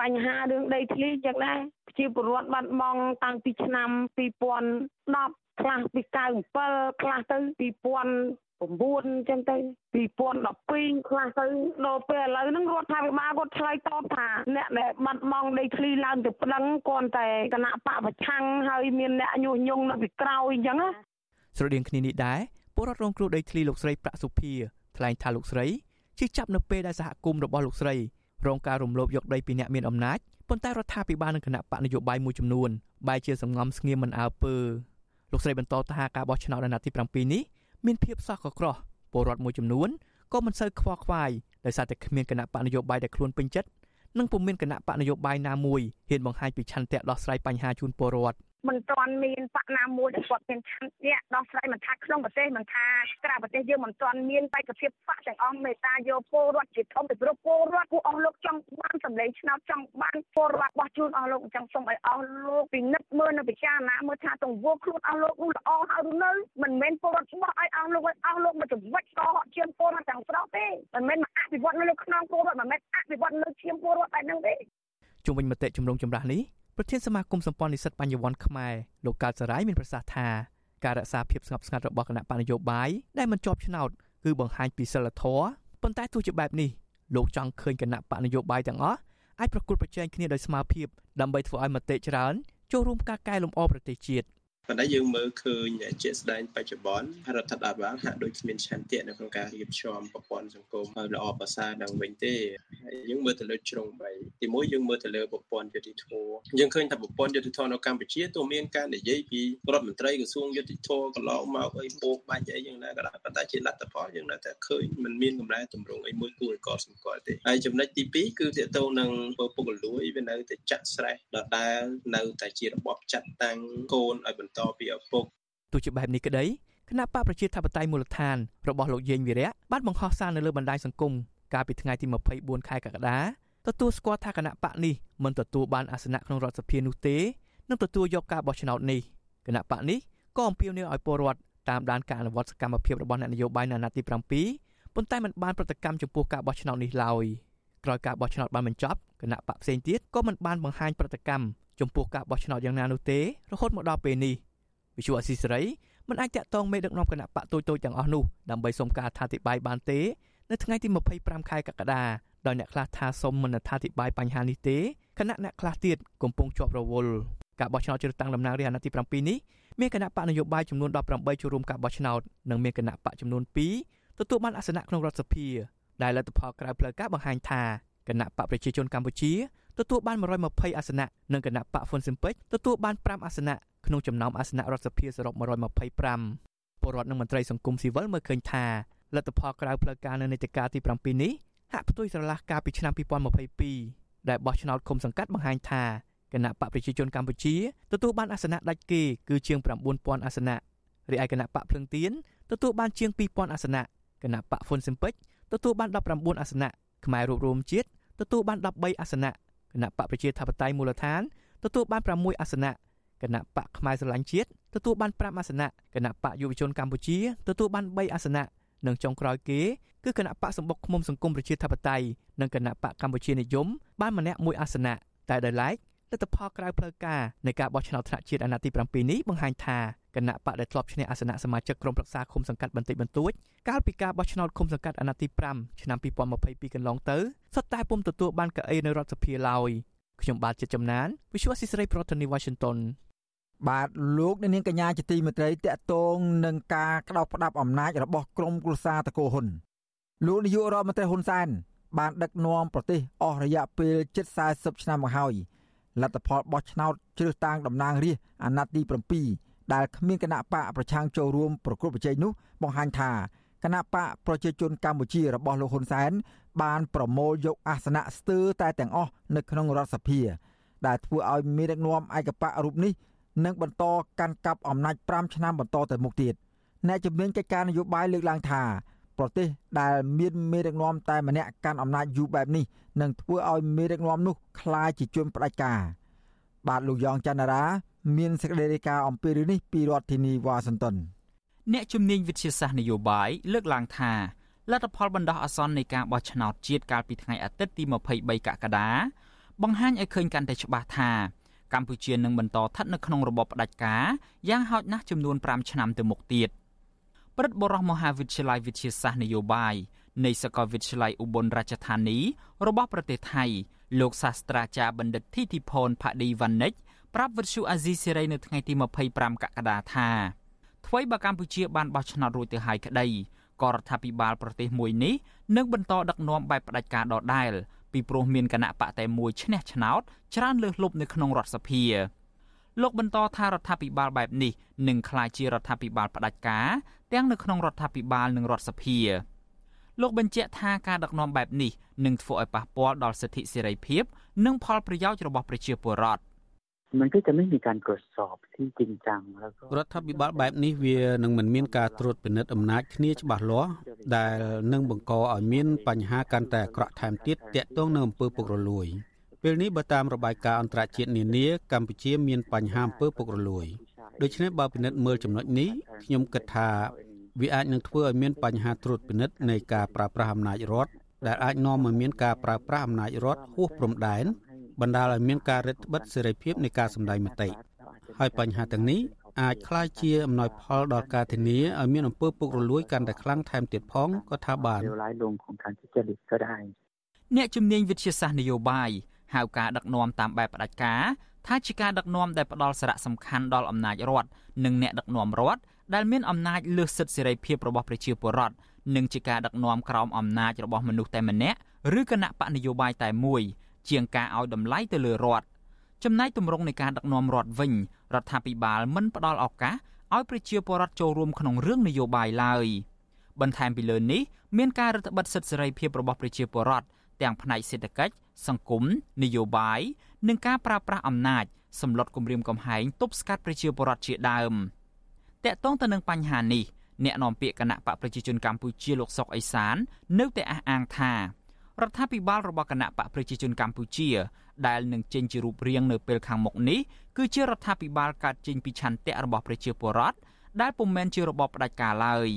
បញ្ហារឿងដីធ្លីចឹងដែរប្រជាពលរដ្ឋបាត់បង់តាំងពីឆ្នាំ2010 ខ្លះពី97ខ្លះទៅ2000 9អញ្ចឹងទៅ2012ខ្លះទៅដល់ពេលឥឡូវហ្នឹងរដ្ឋាភិបាលគាត់ឆ្លើយតបថាអ្នកដែលបាត់បង់ដីធ្លីឡើងទៅប្តឹងគ្រាន់តែគណៈបកប្រឆាំងហើយមានអ្នកញុះញង់នៅពីក្រោយអញ្ចឹងណាស្រដៀងគ្នានេះដែរពលរដ្ឋរងគ្រោះដីធ្លីលោកស្រីប្រាក់សុភាថ្លែងថាលោកស្រីជិះចាប់នៅពេលដែលសហគមន៍របស់លោកស្រីរងការរំលោភយកដីពីអ្នកមានអំណាចប៉ុន្តែរដ្ឋាភិបាលនិងគណៈបកនយោបាយមួយចំនួនបែរជាសងំស្ងៀមមិនអើពើ លោកស្រីបន្តថាការបោះឆ្នោតអាណត្តិទី7នេះមានភាពសោះកក្រោះពលរដ្ឋមួយចំនួនក៏មិនសូវខ្វល់ខ្វាយដោយសារតែគ្មានគណៈបកនយោបាយដែលខ្លួនពេញចិត្តនិងពុំមានគណៈបកនយោបាយណាមួយហ៊ានបង្ហាញពីឆន្ទៈដោះស្រាយបញ្ហាជូនពលរដ្ឋ មិនទាន់មានបកណាមួយដែលគាត់មានឆន្ទៈដោះស្រាយមិនថាក្នុងប្រទេសមិនថាក្រៅប្រទេសយើងមិនទាន់មានបេក្ខភាពបកទាំងអស់មេត្តាយកពលរដ្ឋជាធំពីព្រោះពលរដ្ឋពួកអស់លោកចង់បានសម្លេងឆ្នោតចង់បានពលរដ្ឋបោះជូនអស់លោកអញ្ចឹងសូមឲ្យអស់លោកពិនិត្យមើលនៅពិចារណាមើលថាទង្វើខ្លួនអស់លោកនោះល្អហើយឬនៅមិនមែនពលរដ្ឋបោះឲ្យអស់លោកឲ្យអស់លោកមកច្រវិចកហកជាពលរដ្ឋទាំងស្រុងទេមិនមែនមកអភិវឌ្ឍនៅលើខ្នងពលរដ្ឋមិនមែនអភិវឌ្ឍនៅឈាមពលរដ្ឋតែនឹងទេជុំវិញមតិជំរងចម្រាស់នេះ ប្រធានសមាគមសម្ព័ន្ធនិស្សិតបញ្ញវន្តខ្មែរលោកកើតសរាយមានប្រសាសន៍ថាការរក្សាភាពស្ងប់ស្ងាត់របស់គណៈបញ្ញយោបាយដែលមិនជាប់ឆ្នោតគឺបង្ហាញពីសិលធម៌ប៉ុន្តែទោះជាបែបនេះលោកចង់ឃើញគណៈបញ្ញយោបាយទាំងអស់អាចប្រកួតប្រជែងគ្នាដោយស្មើភាពដើម្បីធ្វើឲ្យមតិច្រើនចូលរួមការកែលម្អប្រទេសជាតិ ប៉ុន្តែយើងមើលឃើញជាក់ស្ដែងបច្ចុប្បន្នរដ្ឋាភិបាលហាក់ដូចគ្មានឆន្ទៈនៅក្នុងការរៀបចំប្រព័ន្ធសង្គមឲ្យល្អប្រសើរឡើងវិញទេយើងមើលទៅលើជ្រុង3ទីមួយយើងមើលទៅលើប្រព័ន្ធយុតិធធយើងឃើញថាប្រព័ន្ធយុតិធធនៅកម្ពុជាទោះមានការនិយាយពីរដ្ឋមន្ត្រីក្រសួងយុតិធធកន្លងមកអីបោកបាច់អីយ៉ាងណាក៏ដោយប៉ុន្តែជាលទ្ធផលយើងនៅតែឃើញมันមានកម្រែតម្រង់អីមួយគួរឲ្យកត់សម្គាល់ទេហើយចំណុចទី2គឺទាក់ទងនឹងពុករលួយវានៅតែចាក់ស្រេះដដែលនៅតែជារបបចាត់តាំងកូនឲ្យបន្តពីឪពុកទោះជាបែបនេះក្តីគណៈបកប្រជាធិបតេយ្យមូលដ្ឋានរបស់លោកយេងវីរៈបានបង្ហោះសារនៅលើបណ្ដាញសង្គមកាលពីថ្ងៃទី24ខែកក្កដាទទួលស្គាល់ថាគណៈបកនេះមិនទទួលបានអាសនៈក្នុងរដ្ឋសភានោះទេនឹងទទួលយកការបោះឆ្នោតនេះគណៈបកនេះក៏អំពាវនាវឲ្យពលរដ្ឋតាមដានការអនុវត្តសកម្មភាពរបស់អ្នកនយោបាយនៅអាណត្តិទី7ប៉ុន្តែមិនបានប្រតិកម្មចំពោះការបោះឆ្នោតនេះឡើយក្រោយការបោះឆ្នោតបានបញ្ចប់គណៈបកផ្សេងទៀតក៏មិនបានបង្ហាញប្រតិកម្មចំពោះការបោះឆ្នោតយ៉ាងណានោះទេរហូតមកដល់ពេលនេះ វិសុអស៊ីសេរីមិនអាចតាក់ទងមេដឹកនាំគណៈបកតូចៗទាំងអស់នោះដើម្បីសុំការអធិប្បាយបានទេនៅថ្ងៃទី25ខែកក្កដាដោយអ្នកខ្លះថាសុំមិនអធិប្បាយបញ្ហានេះទេគណៈអ្នកខ្លះទៀតកំពុងជាប់រវល់ការបោះឆ្នោតជ្រើសតាំងតំណាងរាស្ត្រអាណត្តិទី7នេះមានគណៈបកនយោបាយចំនួន18ចូលរួមការបោះឆ្នោតនិងមានគណៈបកចំនួន2ទទួលបានអាសនៈក្នុងរដ្ឋសភាដែលលទ្ធផលក្រៅផ្លូវការបង្ហាញថាគណៈបកប្រជាជនកម្ពុជា ទទួលបាន120អាសនៈនិងគណៈបកហ្វុនស៊ិមពេចទទួលបាន5អាសនៈក្នុងចំណោមអាសនៈរដ្ឋសភាសរុប125ពលរដ្ឋនិងមន្ត្រីសង្គមស៊ីវិលមើលឃើញថាលទ្ធផលក្រៅផ្លូវការនៅនីតិកាលទី7នេះហាក់ផ្ទុយស្រឡះកាលពីឆ្នាំ2022ដែលបោះឆ្នោតឃុំសង្កាត់បង្ហាញថាគណៈបកប្រជាជនកម្ពុជាទទួលបានអាសនៈដាច់គេគឺជាង9000អាសនៈរីឯគណៈបកភ្លឹងទៀនទទួលបានជាង2000អាសនៈគណៈបកហ្វុនស៊ិមពេចទទួលបាន19អាសនៈខ្មែររួបរวมជាតិទទួលបាន13អាសនៈ គណៈបកប្រជាធិបតេយ្យមូលដ្ឋានទទួលបាន6អាសនៈគណៈបកផ្នែកស្រឡាញ់ជាតិទទួលបាន5អាសនៈគណៈបកយុវជនកម្ពុជាទទួលបាន3អាសនៈនិងចុងក្រោយគេគឺគណៈបកសម្បុកឃុំសង្គមប្រជាធិបតេយ្យនិងគណៈបកកម្ពុជានិយមបានម្នាក់មួយអាសនៈតែដោយឡែកលទ្ធផលក្រៅផ្លូវការនៃការបោះឆ្នោតថ្នាក់ជាតិអាណត្តិទី7នេះបង្ហាញថា គណៈបកដែលធ្លាប់ឈ្នះអាសនៈសមាជិកក្រុមប្រឹក្សាឃុំសង្កាត់បន្តិចបន្តួចកាលពីការបោះឆ្នោតឃុំសង្កាត់អាណត្តិទី5ឆ្នាំ2022កន្លងទៅសុទ្ធតែពុំទទួលបានកៅអីនៅរដ្ឋសភាឡើយខ្ញុំបាទជាចំណាន Visual Society ប្រធានាទី Washington បាទលោកនាងកញ្ញាជាទីមេត្រីតកតងនឹងការក្តោបផ្ដាប់អំណាចរបស់ក្រមគ្រួសារតកូហ៊ុនលោកនាយករដ្ឋមន្ត្រីហ៊ុនសែនបានដឹកនាំប្រទេសអស់រយៈពេលជិត40ឆ្នាំមកហើយលទ្ធផលបោះឆ្នោតជ្រើសតាំងតំណាងរាស្ត្រអាណត្តិទី7 ដែលគ្មានគណៈបកប្រឆាំងចូលរួមប្រគល់ប្រជែងនោះបង្ហាញថាគណៈបកប្រជាជនកម្ពុជារបស់លោកហ៊ុនសែនបានប្រមូលយកអាសនៈស្ទើរតែទាំងអស់នៅក្នុងរដ្ឋសភា ដែលធ្វើឲ្យមានដឹកនាំឯកបករូបនេះនឹងបន្តកាន់កាប់អំណាច5ឆ្នាំបន្តទៅមុខទៀតអ្នកជំនាញកិច្ចការនយោបាយលើកឡើងថាប្រទេសដែលមានមេដឹកនាំតែម្នាក់កាន់អំណាចយូរបែបនេះនឹងធ្វើឲ្យមេដឹកនាំនោះคล้ายជាជនផ្ដាច់ការបាទលោកយ៉ងច័ន្ទរា មានសេចក្តីរាយការណ៍អំពីរឿងនេះពីរដ្ឋធានីវ៉ាស៊ីនតោនអ្នកជំនាញវិទ្យាសាស្ត្រនយោបាយលើកឡើងថាលទ្ធផលបណ្ដោះអាសន្ននៃការបោះឆ្នោតជាតិកាលពីថ្ងៃអាទិត្យទី23កក្កដាបង្ហាញឲ្យឃើញកាន់តែច្បាស់ថាកម្ពុជានឹងបន្តស្ថិតនៅក្នុងរបបផ្ដាច់ការយ៉ាងហោចណាស់ចំនួន5ឆ្នាំទៅមុខទៀតព្រឹទ្ធបរិះមហាវិទ្យាល័យវិទ្យាសាស្ត្រនយោបាយនៃសាកលវិទ្យាល័យឧបលរាជធានីរបស់ប្រទេសថៃលោកសាស្ត្រាចារ្យបណ្ឌិតធីធីផនផាឌីវ៉ានិច ប្រាប់វិទ្យុអាស៊ីសេរីនៅថ្ងៃទី25កក្កដាថាថ្មីបើកម្ពុជាបានបោះឆ្នោតរួចទៅហើយក្តីក៏រដ្ឋាភិបាលប្រទេសមួយនេះនឹងបន្តដឹកនាំបែបផ្ដាច់ការដដែល ពីព្រោះមានគណៈបកតែមួយឈ្នះឆ្នោតច្រើនលើសលប់នៅក្នុងរដ្ឋសភាលោកបន្តថារដ្ឋាភិបាលបែបនេះនឹងក្លាយជារដ្ឋាភិបាលផ្ដាច់ការទាំងនៅក្នុងរដ្ឋាភិបាលនិងរដ្ឋសភាលោកបញ្ជាក់ថាការដឹកនាំបែបនេះនឹងធ្វើឲ្យប៉ះពាល់ដល់សិទ្ធិសេរីភាព និងផលប្រយោជន៍របស់ប្រជាពលរដ្ឋ មិនគឺតែនេះមានការកោសបទីจริงจังแล้วก็រដ្ឋាភិបាលបែបនេះវានឹងមិនមានការត្រួតពិនិត្យអំណាចគ្នាច្បាស់លាស់ដែលនឹងបង្កឲ្យមានបញ្ហាកាន់តែអាក្រក់ថែមទៀតតាក់ទងនៅអំពើពុករលួយពេលនេះបើតាមរបាយការណ៍អន្តរជាតិនានាកម្ពុជាមានបញ្ហាអំពើពុករលួយដូច្នេះបើពិនិត្យមើលចំណុចនេះខ្ញុំគិតថាវាអាចនឹងធ្វើឲ្យមានបញ្ហាត្រួតពិនិត្យនៃការប្រើប្រាស់អំណាចរដ្ឋដែលអាចនាំឲ្យមានការប្រើប្រាស់អំណាចរដ្ឋហួសព្រំដែន បណ្ដាលឲ្យមានការរឹតបន្តឹងសេរីភាពនៃការសម្ដែងមតិហើយបញ្ហាទាំងនេះអាចคล้ายជាអំណោយផលដល់ការធានាឲ្យមានអំពើពុករលួយកាន់តែខ្លាំងថែមទៀតផងក៏ថាបានអ្នកជំនាញវិទ្យាសាស្ត្រនយោបាយហៅការដឹកនាំតាមបែបផ្ដាច់ការថាជាការដឹកនាំដែលផ្ដល់សារៈសំខាន់ដល់អំណាចរដ្ឋនិងអ្នកដឹកនាំរដ្ឋដែលមានអំណាចលើសសិទ្ធិសេរីភាពរបស់ប្រជាពលរដ្ឋនិងជាការដឹកនាំក្រោមអំណាចរបស់មនុស្សតែម្នាក់ឬគណៈបកនយោបាយតែមួយ ជាងការឲ្យតម្លៃទៅលើរដ្ឋចំណែកទម្រង់នៃការដឹកនាំរដ្ឋវិញរដ្ឋាភិបាលមិនផ្ដល់ឱកាសឲ្យប្រជាពលរដ្ឋចូលរួមក្នុងរឿងនយោបាយឡើយបន្ថែមពីលើនេះមានការរឹតបន្តឹងសិទ្ធិសេរីភាពរបស់ប្រជាពលរដ្ឋទាំងផ្នែកសេដ្ឋកិច្ចសង្គមនយោបាយនិងការប្រើប្រាស់អំណាចសម្លុតគម្រាមកំហែងទប់ស្កាត់ប្រជាពលរដ្ឋជាដើមតកតងទៅនឹងបញ្ហានេះអ្នកនាំពាក្យគណៈបកប្រជាជនកម្ពុជាលោកសុកអេសាន នៅតែអះអាងថា រដ្ឋាភិបាលរបស់គណៈបកប្រជាជនកម្ពុជា ដែលនឹងចេញជារូបរាងនៅពេលខាងមុខនេះគឺជារដ្ឋាភិបាលកើតចេញពីឆន្ទៈរបស់ប្រជាពលរដ្ឋដែលពុំមែនជារបបផ្ដាច់ការឡើយ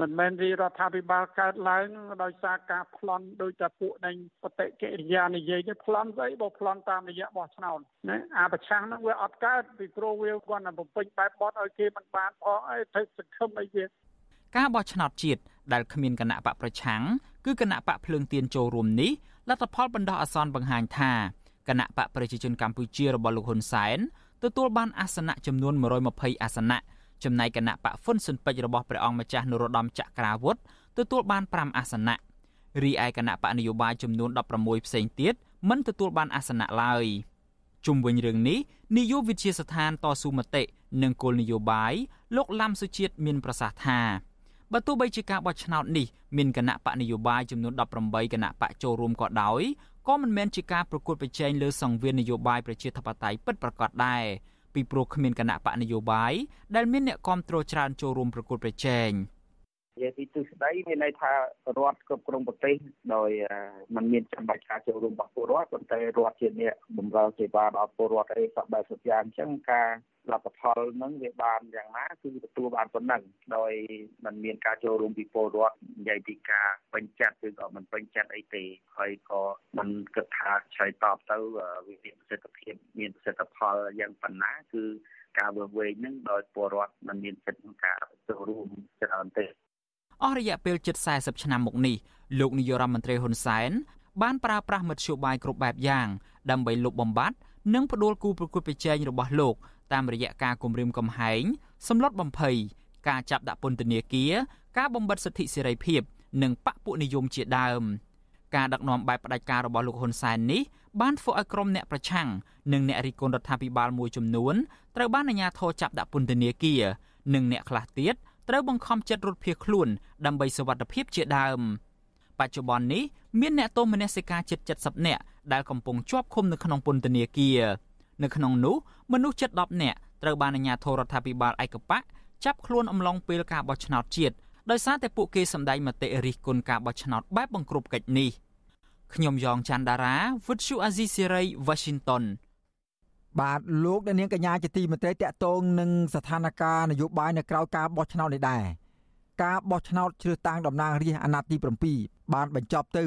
មិនមែនជារដ្ឋាភិបាលកើតឡើងដោយសារការប្លន់ដោយតែពួកនៃបតិកិរិយានិយាយទេប្លន់ស្អីបើប្លន់តាមរយៈបោះឆ្នោតណាអាប្រឆាំងហ្នឹងវាអត់កើតពីព្រោះវាគាត់តែបំពេញបែបបត់ឲ្យគេមិនបានផងអីទៅសង្ឃឹមអីវាការបោះឆ្នោតជាតិដែលគ្មានគណៈបកប្រឆាំង គឺគណៈបកភ្លើងទៀនចូលរួមនេះលទ្ធផលបណ្ដោះអាសន្នបង្ហាញថាគណៈបកប្រជាជនកម្ពុជារបស់លោកហ៊ុនសែនទទួលបានអាសនៈចំនួន120អាសនៈចំណែកគណៈបកហ្វុនស៊ុនពេជ្ររបស់ព្រះអង្គម្ចាស់នរោត្តមចក្រាវុធទទួលបាន5អាសនៈរីឯគណៈបកនយោបាយចំនួន16ផ្សេងទៀតមិនទទួលបានអាសនៈឡើយជុំវិញរឿងនេះនាយកវិទ្យាស្ថានតស៊ូមតិនិងគោលនយោបាយលោកឡាំសុជាតិមានប្រសាសន៍ថា បើទោះបីជាការបោះឆ្នោតនេះមានគណៈបកនយោបាយចំនួន18គណៈបកចូលរួមក៏ដោយក៏មិនមែនជាការប្រកួតប្រជែងលើសង្វៀននយោបាយប្រជាធិបតេយ្យពិតប្រាកដដែរពីព្រោះគ្មានគណៈបកនយោបាយដែលមានអ្នកគ្រប់គ្រងច្រើនចូលរួមប្រកួតប្រជែង និយាយពីទិសដៅមានន័យថារដ្ឋគ្រប់គ្រងប្រទេសដោយมันមានចំបាច់ការចូលរួមរបស់ពលរដ្ឋប៉ុន្តែរដ្ឋជាអ្នកបម្រើសេវាដល់ពលរដ្ឋអីសពបែបសព្វយ៉ាងអញ្ចឹងការលទ្ធផលហ្នឹងវាបានយ៉ាងណាគឺទទួលបានប៉ុណ្ណឹងដោយมันមានការចូលរួមពីពលរដ្ឋនិយាយពីការពេញចិត្តឬក៏មិនពេញចិត្តអីទេហើយក៏มันគិតថាឆ្លើយតបទៅវាមានប្រសិទ្ធភាពមានប្រសិទ្ធផលយ៉ាងប៉ុណ្ណាគឺការវើវែងហ្នឹងដោយពលរដ្ឋมันមានចិត្តក្នុងការចូលរួមច្រើនទេ អស់រយៈពេលជិត40ឆ្នាំមកនេះលោកនាយរដ្ឋមន្ត្រីហ៊ុនសែនបានប្រើប្រាស់មធ្យោបាយគ្រប់បែបយ៉ាងដើម្បីលុបបំបាត់និងផ្ដួលគូប្រកួតប្រជែងរបស់លោកតាមរយៈការគម្រាមកំហែងសម្លុតបំភ័យការចាប់ដាក់ពន្ធនាគារការបំបិទសិទ្ធិសេរីភាព និងបកពួកនិយមជាដើមការដឹកនាំបែបផ្ដាច់ការរបស់លោកហ៊ុនសែននេះបានធ្វើឲ្យក្រុមអ្នកប្រឆាំងនិងអ្នករិះគន់រដ្ឋាភិបាលមួយចំនួនត្រូវបានអាជ្ញាធរចាប់ដាក់ពន្ធនាគារនិងអ្នកខ្លះទៀត ត្រូវបង្ខំចិត្តរត់ភៀសខ្លួនដើម្បីសុវត្ថិភាពជាដើមបច្ចុប្បន្ននេះមានអ្នកទោសមនសិការជិត70នាក់ដែលកំពុងជាប់ឃុំនៅក្នុងពន្ធនាគារនៅក្នុងនោះមនុស្សជិត10នាក់ត្រូវបានអាជ្ញាធររដ្ឋាភិបាលឯកបកចាប់ខ្លួនអំឡុងពេលការបោះឆ្នោតជាតិដោយសារតែពួកគេសម្ដែងមតិរិះគន់ការបោះឆ្នោតបែបបង្ក្រប់កិច្ចនេះខ្ញុំយ៉ងច័ន្ទដារាវិទ្យុអាស៊ីសេរី Washington បាទលោកអ្នកនាងកញ្ញាជាទីមេត្រីតកតងនឹងស្ថានភាពនយោបាយនៅក្រៅការបោះឆ្នោតនេះដែរការបោះឆ្នោតជ្រើសតាំងតំណាងរាស្ត្រអាណត្តិទី7បានបញ្ចប់ទៅ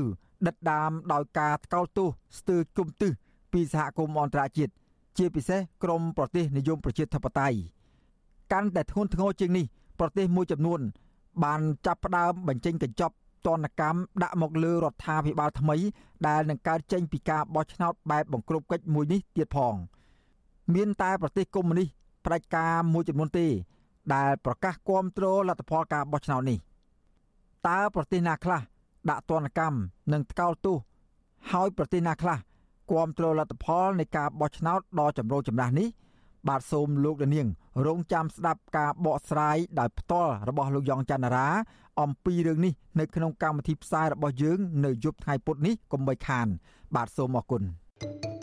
ដិតដាមដោយការថ្កោលទោសស្ទើរជុំទឹះពីសហគមន៍អន្តរជាតិជាពិសេសក្រមប្រទេសនិយមប្រជាធិបតេយ្យកាន់តែធ្ងន់ធ្ងរជាងនេះប្រទេសមួយចំនួន បានចាប់ផ្ដើមបញ្ចេញកញ្ចប់ទណ្ឌកម្មដាក់មកលើរដ្ឋាភិបាលថ្មី ដែលនឹងកើតចេញពីការបោះឆ្នោតបែបបង្ក្រប់កិច្ចមួយនេះទៀតផង មានតែប្រទេសកុម្មុយនីសផ្ដាច់ការមួយចំនួនទេ ដែលប្រកាសគាំទ្រលទ្ធផលការបោះឆ្នោតនេះតើប្រទេសណាខ្លះដាក់ទណ្ឌកម្មនិងថ្កោលទោសហើយប្រទេសណាខ្លះគាំទ្រលទ្ធផលនៃការបោះឆ្នោតដ៏ចម្រូងចម្រាសនេះបាទសូមលោកលានរងចាំស្ដាប់ការបកស្រាយដោយផ្ទាល់របស់លោកយ៉ងច័ន្ទរា អំពីរឿងនេះនៅក្នុងកម្មវិធីផ្សាយរបស់យើង នៅយប់ថ្ងៃពុធនេះកុំបីខាន បាទសូមអរគុណ thank you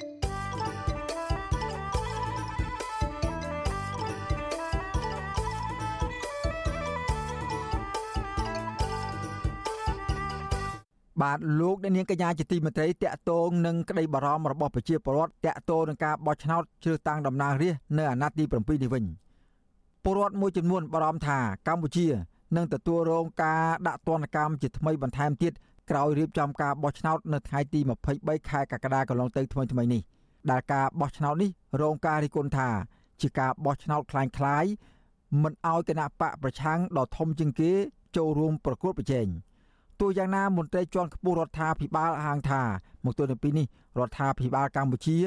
បាទលោកអ្នកនាងកញ្ញាជាទីមេត្រីតកតងនឹងក្តីបារម្ភរបស់ប្រជាពលរដ្ឋតកតងនឹងការបោះឆ្នោតជ្រើសតាំងតំណាងរាស្ត្រនៅអាណត្តិទី7នេះវិញពលរដ្ឋមួយចំនួនបារម្ភថាកម្ពុជានឹងទទួលរងការដាក់ទណ្ឌកម្មជាថ្មីបន្ថែមទៀតក្រោយរៀបចំការបោះឆ្នោតនៅថ្ងៃទី23ខែកក្កដាកន្លងទៅថ្មីៗនេះដែលការបោះឆ្នោតនេះរងការរិះគន់ថា ជាការបោះឆ្នោតคล้ายៗមិនអោយគណៈបកប្រឆាំងដ៏ធំជាងគេចូលរួមប្រកួតប្រជែង។ ទោះយ៉ាងណាមន្ត្រីជាន់ខ្ពស់រដ្ឋាភិបាលហាងថាមកទល់នឹងពេលនេះរដ្ឋាភិបាលកម្ពុជា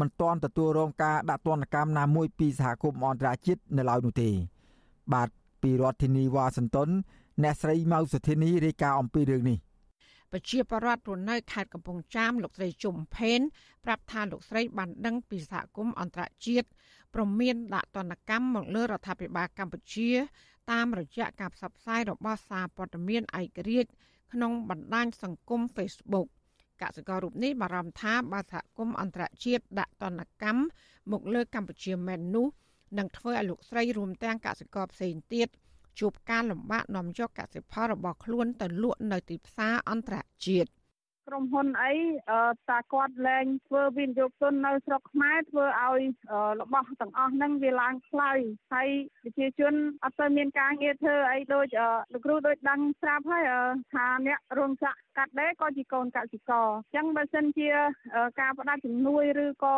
មិនទាន់ទទួលរងការដាក់ទណ្ឌកម្មណាមួយពីសហគមន៍អន្តរជាតិនៅឡើយនោះទេ បាទពីរដ្ឋធានីវ៉ាស៊ីនតោនអ្នកស្រីម៉ៅសុធានីរាយការណ៍អំពីរឿងនេះប្រជាពលរដ្ឋរស់នៅខេត្តកំពង់ចាមលោកស្រីជុំផេនប្រាប់ថាលោកស្រីបានដឹងពីសហគមន៍អន្តរជាតិប្រមានដាក់ទណ្ឌកម្មមកលើរដ្ឋាភិបាលកម្ពុជា តាមរយៈការផ្សព្វផ្សាយរបស់សារព័ត៌មានឯករាជ្យ ក្នុងបណ្ដាញសង្គម Facebook កសិកររូបនេះបារម្ភថាបើសហគមន៍អន្តរជាតិដាក់ទណ្ឌកម្មមកលើកម្ពុជាមែននោះនឹងធ្វើឲ្យលោកស្រីរួមទាំងកសិករផ្សេងទៀតជួបការលំបាកនាំយកកសិផលរបស់ខ្លួនទៅលក់នៅទីផ្សារអន្តរជាតិ ក្រុមហ៊ុនអីតាគាត់លែងធ្វើវិនិយោគទុននៅស្រុកខ្មែរធ្វើឲ្យរបស់ទាំងអស់ហ្នឹងវាឡើងថ្លៃហើយប្រជាជនអត់ទៅមានការងារធ្វើអីដូចលោកគ្រូដូចដឹងស្រាប់ហើយថាអ្នករោងចក្រកាត់ដេរក៏ជាកូនកសិករអញ្ចឹងបើសិនជាការផ្ដាច់ជំនួយឬក៏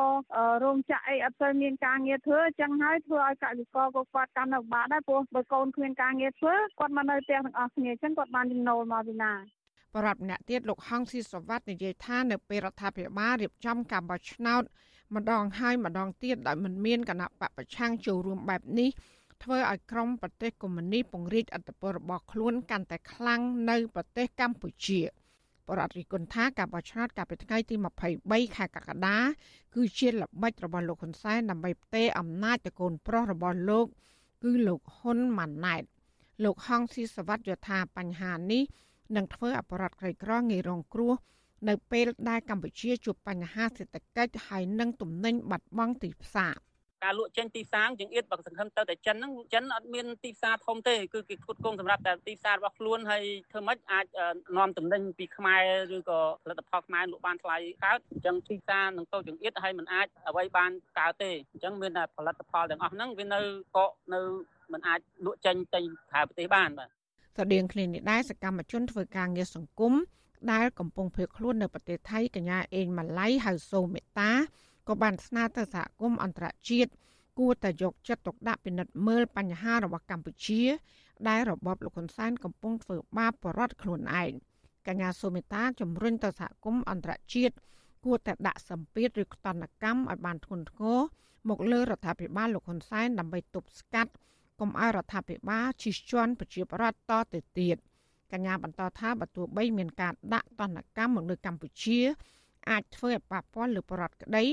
រោងចក្រអីអត់ទៅមានការងារធ្វើអញ្ចឹងហើយធ្វើឲ្យកសិករក៏គាត់កាន់នៅបាត់ដែរព្រោះបើកូនគ្មានការងារធ្វើគាត់មកនៅផ្ទះទាំងអស់គ្នាអញ្ចឹងគាត់បានចំណូលមកពីណា បរដ្ឋម្នាក់ទៀតលោកហងស៊ីសវ័តនិយាយថានៅពេលរដ្ឋាភិបាលរៀបចំការបោះឆ្នោតម្ដងហើយម្ដងទៀតដោយមិនមានគណៈបពប្រឆាំងចូលរួមបែបនេះធ្វើឲ្យក្រមប្រទេសកុម្មុយនីពង្រីកអធិបតេយ្យរបស់ខ្លួនកាន់តែខ្លាំងនៅប្រទេសកម្ពុជាបរដ្ឋរិគុណថាការបោះឆ្នោតកាលពីថ្ងៃទី23ខែកក្កដាគឺជាល្បិចរបស់លោកហ៊ុនសែនដើម្បីផ្ទេរអំណាចទៅកូនប្រុសរបស់លោក គឺលោកហ៊ុនម៉ាណែតលោកហងស៊ីសវ័តយល់ថាបញ្ហានេះ និងធ្វើអបរដ្ឋក្រីក្រងាយរងគ្រោះនៅពេលដែលកម្ពុជាជួបបញ្ហាសេដ្ឋកិច្ចហើយនិងទំនិញបាត់បង់ទីផ្សារការលក់ចេញទីផ្សារជាងទៀតបើសង្ឃឹមទៅតែចិនហ្នឹងចិនអត់មានទីផ្សារធំទេគឺគេគុតគងសម្រាប់តែទីផ្សាររបស់ខ្លួនហើយធ្វើម៉េចអាចនាំទំនិញពីខ្មែរឬក៏ផលិតផលខ្មែរលក់បានថ្លៃកើតអញ្ចឹងទីផ្សារនឹងតូចជាងទៀតហើយมันអាចអ្វីបានកើតទេអញ្ចឹងមានតែផលិតផលទាំងអស់ហ្នឹងវានៅកកនៅมันអាចលក់ចេញទៅក្រៅប្រទេសបានបាទ ស្រដៀងគ្នានេះដែរសកម្មជនធ្វើការងារសង្គមដែលកំពុងភៀសខ្លួននៅប្រទេសថៃកញ្ញាអេងម៉ាឡៃហៅសូមេតាក៏បានស្នើទៅសហគមន៍អន្តរជាតិគួរតែយកចិត្តទុកដាក់ពិនិត្យមើលបញ្ហារបស់កម្ពុជា ដែលរបបលោកហ៊ុនសែនកំពុងធ្វើបាបបរដ្ឋខ្លួនឯងកញ្ញាសូមេតាជំរុញទៅសហគមន៍អន្តរជាតិគួរតែដាក់សម្ពាធឬខ្តនកម្មឲ្យបានធ្ងន់ធ្ងរមកលើរដ្ឋាភិបាលលោកហ៊ុនសែនដើម្បីទប់ស្កាត់ កុំឲ្យរដ្ឋាភិបាលជិះជាន់ប្រជាប្រដ្ឋតទៅទៀតកញ្ញាបន្តថាបើទោះបីមានការដាក់ទណ្ឌកម្មមកលើកម្ពុជា អាចធ្វើឲ្យប៉ះពាល់លើប្រដ្ឋក្តី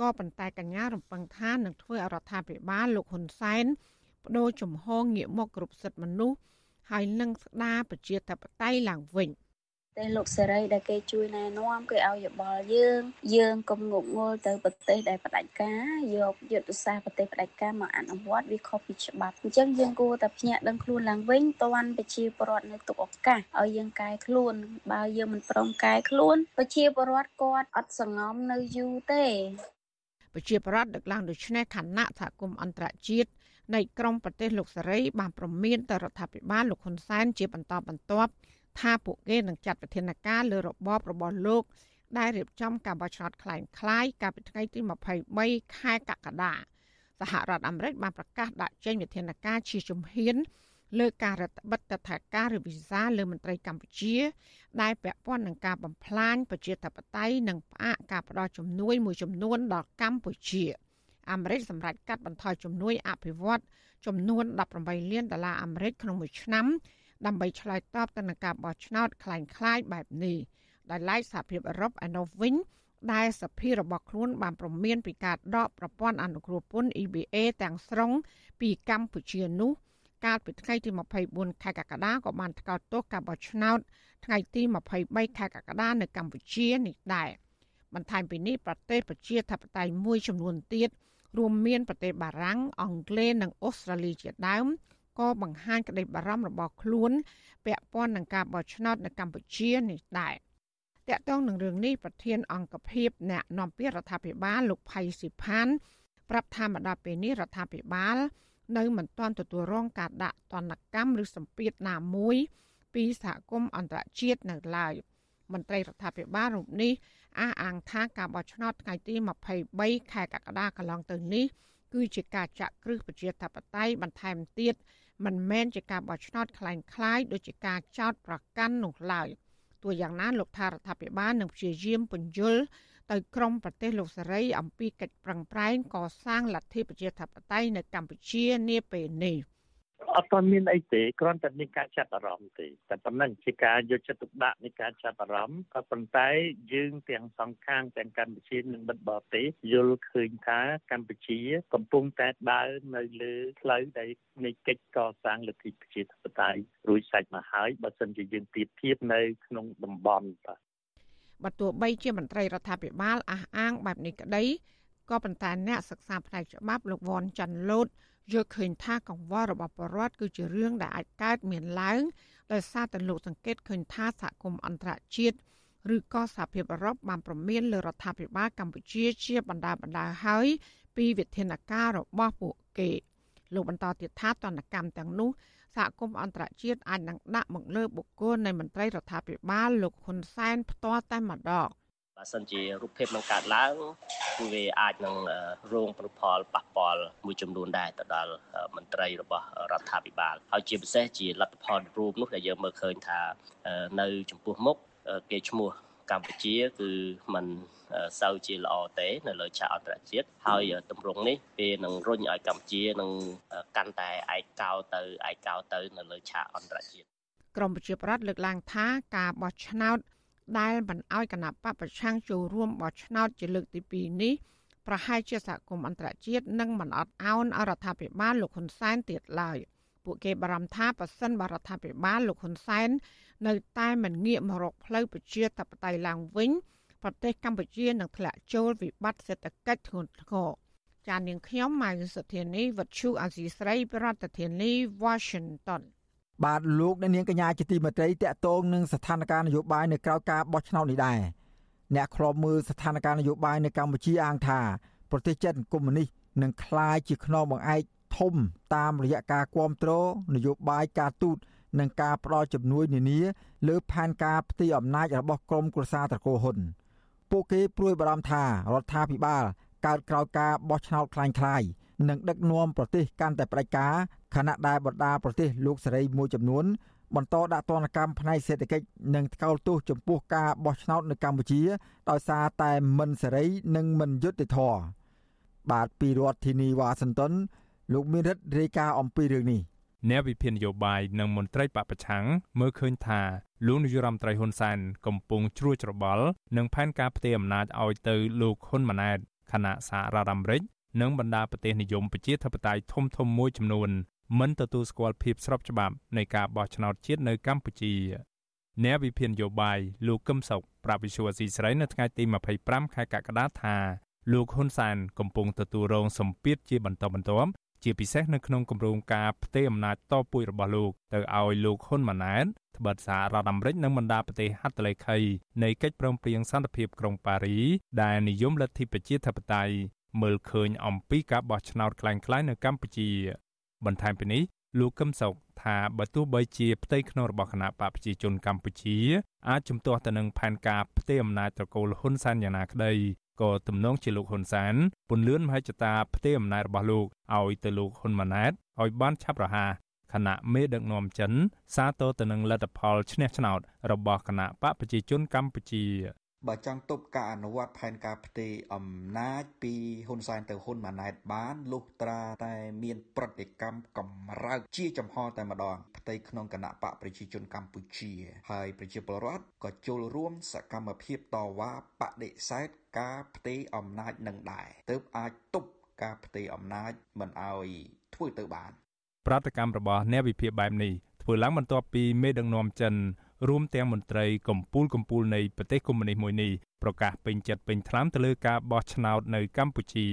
ក៏ប៉ុន្តែកញ្ញារំពឹងថានឹងធ្វើឲ្យរដ្ឋាភិបាលលោកហ៊ុនសែនបដូរជំហរងាកមកគ្រប់សិទ្ធិមនុស្សហើយនឹងស្ដារប្រជាធិបតេយ្យឡើងវិញ ទេសលោកសេរីដែលគេជួយណែនាំគេឲ្យយោបល់យើង យើងកុំងប់ងល់ទៅប្រទេសដែលផ្ដាច់ការយកយុទ្ធសាស្ត្រប្រទេសផ្ដាច់ការមកអនុវត្តវាខុសពីច្បាប់អញ្ចឹងយើងគួរតែភ្ញាក់ដឹងខ្លួនឡើងវិញតាន់ប្រជាពលរដ្ឋនៅទុកឱកាសឲ្យយើងកែខ្លួន បើយើងមិនព្រមកែខ្លួនប្រជាពលរដ្ឋគាត់អត់សង្ងំនៅយូរទេប្រជាពលរដ្ឋដឹកឡើងដូចនេះខណៈសហគមន៍អន្តរជាតិនៃក្រមប្រទេសលោកសេរីបានប្រមានទៅរដ្ឋាភិបាលលោកហ៊ុនសែនជាបន្តបន្ទាប់ ថាពួកគេនឹងចាត់វិធានការលើរបបរបស់លោក ដែលរៀបចំការបោះឆ្នោតคล้ายៗកាលពីថ្ងៃទី23ខែកក្កដាសហរដ្ឋអាមេរិកបានប្រកាសដាក់ចេញវិធានការជាជំហានលើការរដ្ឋបិទតថាការឬវីសាលើមន្ត្រីកម្ពុជា ដែលពាក់ព័ន្ធនឹងការបំផ្លាញប្រជាធិបតេយ្យនិងផ្អាកការផ្ដល់ជំនួយមួយចំនួនដល់កម្ពុជាអាមេរិកសម្រាប់កាត់បន្ថយជំនួយអភិវឌ្ឍចំនួន18លានដុល្លារអាមេរិកក្នុងមួយឆ្នាំ ដើម្បីឆ្លើយតបទៅនឹងការបោះឆ្នោតคล้ายៗបែបនេះដោយឡែកសហភាពអឺរ៉ុបឯណោះវិញដែលសភារបស់ខ្លួនបានប្រមានពីការដកប្រព័ន្ធអនុគ្រោះពន្ធ EBA ទាំងស្រុងពីកម្ពុជានោះកាលពីថ្ងៃទី24ខែកក្កដាក៏បានថ្កោលទោសការបោះឆ្នោតថ្ងៃទី23ខែកក្កដានៅកម្ពុជានេះដែរបន្ថែមពីនេះប្រទេសប្រជាធិបតេយ្យមួយចំនួនទៀតរួមមានប្រទេសបារាំងអង់គ្លេសនិងអូស្ត្រាលីជាដើម ក៏បង្ហាញក្តីបារម្ភរបស់ខ្លួនពាក់ព័ន្ធនឹងការបោះឆ្នោតនៅកម្ពុជានេះដែរតកតងនឹងរឿងនេះប្រធានអង្គភិបអ្នកនាំពាក្យរដ្ឋាភិបាលលោកផៃស៊ីផានប្រាប់ថាមកដល់ពេលនេះរដ្ឋាភិបាល នៅមិនទាន់ទទួលរងការដាក់ទណ្ឌកម្មឬសម្ពាធណាមួយ ពីសហគមន៍អន្តរជាតិនៅឡើយមន្ត្រីរដ្ឋាភិបាលរូបនេះអះអាងថាការបោះឆ្នោតថ្ងៃទី23ខែកក្កដាកន្លងទៅនេះគឺជាការចាក់គ្រឹះប្រជាធិបតេយ្យបន្ថែមទៀត មិនមែនជាការបោះឆ្នោតคล้ายคล้ายដូចជាការចោតប្រកាន់នោះឡើយទោះយ៉ាងណាលោកថារដ្ឋាភិបាលនឹងព្យាយាមពន្យល់ទៅក្រមប្រទេសលោកសេរីអំពីកិច្ចប្រឹងប្រែងកសាងលទ្ធិប្រជាធិបតេយ្យនៅកម្ពុជានាពេលនេះ។ អត់ទាន់មានអីទេគ្រាន់តែមានការចាប់អារម្មណ៍ទេតែប៉ុណ្ណឹងជាការយកចិត្តទុកដាក់នៃការចាប់អារម្មណ៍ក៏ប៉ុន្តែយើងទាំងសងខាងទាំងកម្ពុជានិងមិត្តបរទេសយល់ឃើញថាកម្ពុជា កំពុងតែដើរនៅលើផ្លូវដែលនៃកិច្ចកសាងលទ្ធិប្រជាធិបតេយ្យរួចសាច់មកហើយបើសិនជាយើងទៀបធៀបនៅក្នុងតំបន់បាទបើទោះបីជាមន្ត្រីរដ្ឋាភិបាលអះអាងបែបនេះក្តីក៏ប៉ុន្តែអ្នកសិក្សាផ្នែកច្បាប់លោកវ៉ាន់ចាន់លូត យល់ឃើញថាកង្វល់របស់ប្រជាពលរដ្ឋគឺជារឿងដែលអាចកើតមានឡើងដោយសារតែលោកសង្កេតឃើញថាសហគមន៍អន្តរជាតិឬក៏សហភាពអឺរ៉ុបបានប្រមានលើរដ្ឋាភិបាលកម្ពុជាជាបណ្ដាបណ្ដាហើយពីវិធានការរបស់ពួកគេលោកបន្តទៀតថាតនកម្មទាំងនោះសហគមន៍អន្តរជាតិអាចនឹងដាក់មកលើបុគ្គលនៃមន្ត្រីរដ្ឋាភិបាលលោកហ៊ុនសែនផ្ទាល់តែម្ដង។ បើសិនជារូបភាពនឹងកើតឡើងគឺវាអាចនឹងរងប្រផលប៉ះពាល់មួយចំនួនដែរទៅដល់មន្ត្រីរបស់រដ្ឋាភិបាលហើយជាពិសេសជាលទ្ធផលរូបនោះដែលយើងមើលឃើញថានៅចំពោះមុខគេឈ្មោះកម្ពុជាគឺมันសូវជាល្អទេនៅលើឆាកអន្តរជាតិហើយទម្រង់នេះវានឹងរុញឲ្យកម្ពុជានឹងកាន់តែឯកោទៅឯកោទៅនៅលើឆាកអន្តរជាតិក្រមប្រជាប្រដ្ឋលើកឡើងថាការបោះឆ្នោត ដែលមិនអោយគណៈបពប្រឆាំងចូលរួមបោះឆ្នោតជាលើកទី2នេះប្រហែលជាសហគមន៍អន្តរជាតិនឹងមិនអត់ឱនអរដ្ឋាភិបាលលោកហ៊ុនសែនទៀតឡើយពួកគេបារម្ភថាប៉ះសិនបរដ្ឋាភិបាលលោកហ៊ុនសែននៅតែមិនងាកមករកផ្លូវប្រជាធិបតេយ្យឡើងវិញប្រទេសកម្ពុជានឹងធ្លាក់ចូលវិបត្តិសេដ្ឋកិច្ចធ្ងន់ធ្ងរចាននាងខ្ញុំម៉ៅសុធានីវັດឈូអាស៊ីស្រី ប្រធានាធិបតី Washington បាទលោកអ្នកនាងកញ្ញាជាទីមេត្រីតកតងនឹងស្ថានភាពនយោបាយនៅក្រៅការបោះឆ្នោតនេះដែរអ្នកខ្លោបមើលស្ថានភាពនយោបាយនៅកម្ពុជាអាងថាប្រទេសចិនកុម្មុយនីសនឹងคล้ายជាខ្នងបង្អែកធំតាមរយៈការគ្រប់គ្រងនយោបាយការទូតនិងការផ្ដល់ជំនួយនានាលើផែនការផ្ទៃអំណាចរបស់ក្រមក្រសាត្រកូលហ៊ុនពួកគេព្រួយបារម្ភថារដ្ឋាភិបាលកើតក្រោយការបោះឆ្នោតคล้ายៗ និងដឹកនាំប្រទេសកាន់តែផ្ដាច់ការខណៈដែលបណ្ដាប្រទេសលោកសេរីមួយចំនួនបន្តដាក់ទណ្ឌកម្មផ្នែកសេដ្ឋកិច្ចនិងថ្កោលទោសចំពោះការបោះឆ្នោតនៅកម្ពុជា ដោយសារតែមិនសេរីនិងមិនយុត្តិធម៌បាទពីរដ្ឋធានីវ៉ាស៊ីនតោនលោកមានរិទ្ធរាយការណ៍អំពីរឿងនេះអ្នកវិភាគនយោបាយនិងមន្ត្រីបពប្រឆាំងមើលឃើញថាលោកនាយរដ្ឋមន្ត្រីហ៊ុនសែនកំពុងជ្រួចច្របល់នឹងផែនការផ្ទេរអំណាចឲ្យទៅលោកហ៊ុនម៉ាណែតគណៈសហរដ្ឋអាមេរិក និងបណ្ដាប្រទេសនិយមប្រជាធិបតេយ្យធំធំមួយចំនួនមិនទទួលស្គាល់ភាពស្របច្បាប់នៃការបោះឆ្នោតជាតិនៅកម្ពុជាអ្នកវិភាគនយោបាយលោកកឹមសុខប្រាប់វិសុវស៊ីស្រីនៅថ្ងៃទី25ខែកក្កដាថាលោកហ៊ុនសែនកំពុងទទួលរងសម្ពាធជាបន្តបន្ទាប់ជាពិសេសនៅក្នុងគម្រោងការផ្ទេរអំណាចតពួយរបស់លោកទៅឲ្យលោកហ៊ុនម៉ាណែតត្បិតសហរដ្ឋអាមេរិកនិងបណ្ដាប្រទេសហត្ថលេខីនៃកិច្ចព្រមព្រៀងសន្តិភាពក្រុងប៉ារីដែលនិយមលទ្ធិប្រជាធិបតេយ្យ មើលឃើញអំពីការបោះឆ្នោតคล้ายៗនៅកម្ពុជា បន្ថែមពីនេះលោកកឹមសុខថាបើទោះបីជាផ្ទៃក្នុងរបស់គណៈបកប្រជាជនកម្ពុជាអាចជំទាស់ទៅនឹងផែនការផ្ទេរអំណាចត្រកូលហ៊ុនសែនយ៉ាងណាក្តីក៏ទំនងជាលោកហ៊ុនសែនពន្លឿនមហិច្ឆតាផ្ទេរអំណាចរបស់លោកឲ្យទៅលោកហ៊ុនម៉ាណែតឲ្យបានឆាប់រហ័សគណៈមេដឹកនាំចិន សាទរទៅនឹងលទ្ធផលឈ្នះឆ្នោតរបស់គណៈបកប្រជាជនកម្ពុជា បើចង់ទប់ការអនុវត្តផែនការផ្ទេរអំណាចពីហ៊ុនសែនទៅហ៊ុនម៉ាណែតបានលុះត្រាតែមានប្រតិកម្មកម្រើកជាចំហតែម្ដងផ្ទៃក្នុងគណៈបកប្រជាជនកម្ពុជា ហើយប្រជាពលរដ្ឋក៏ចូលរួមសកម្មភាពតវ៉ាបដិសេធការផ្ទេរអំណាចនឹងដែរទើបអាចទប់ការផ្ទេរអំណាចមិនឲ្យធ្វើទៅបាន ប្រតិកម្មរបស់អ្នកវិភាគបែបនេះធ្វើឡើងបន្ទាប់ពីមេដឹកនាំចិន រួមទាំងមន្ត្រីកម្ពុជាកម្ពុជានៃប្រទេសកុម្មុយនីសមួយនេះប្រកាសពេញចិត្តពេញថ្លើមទៅលើការបោះឆ្នោតនៅកម្ពុជា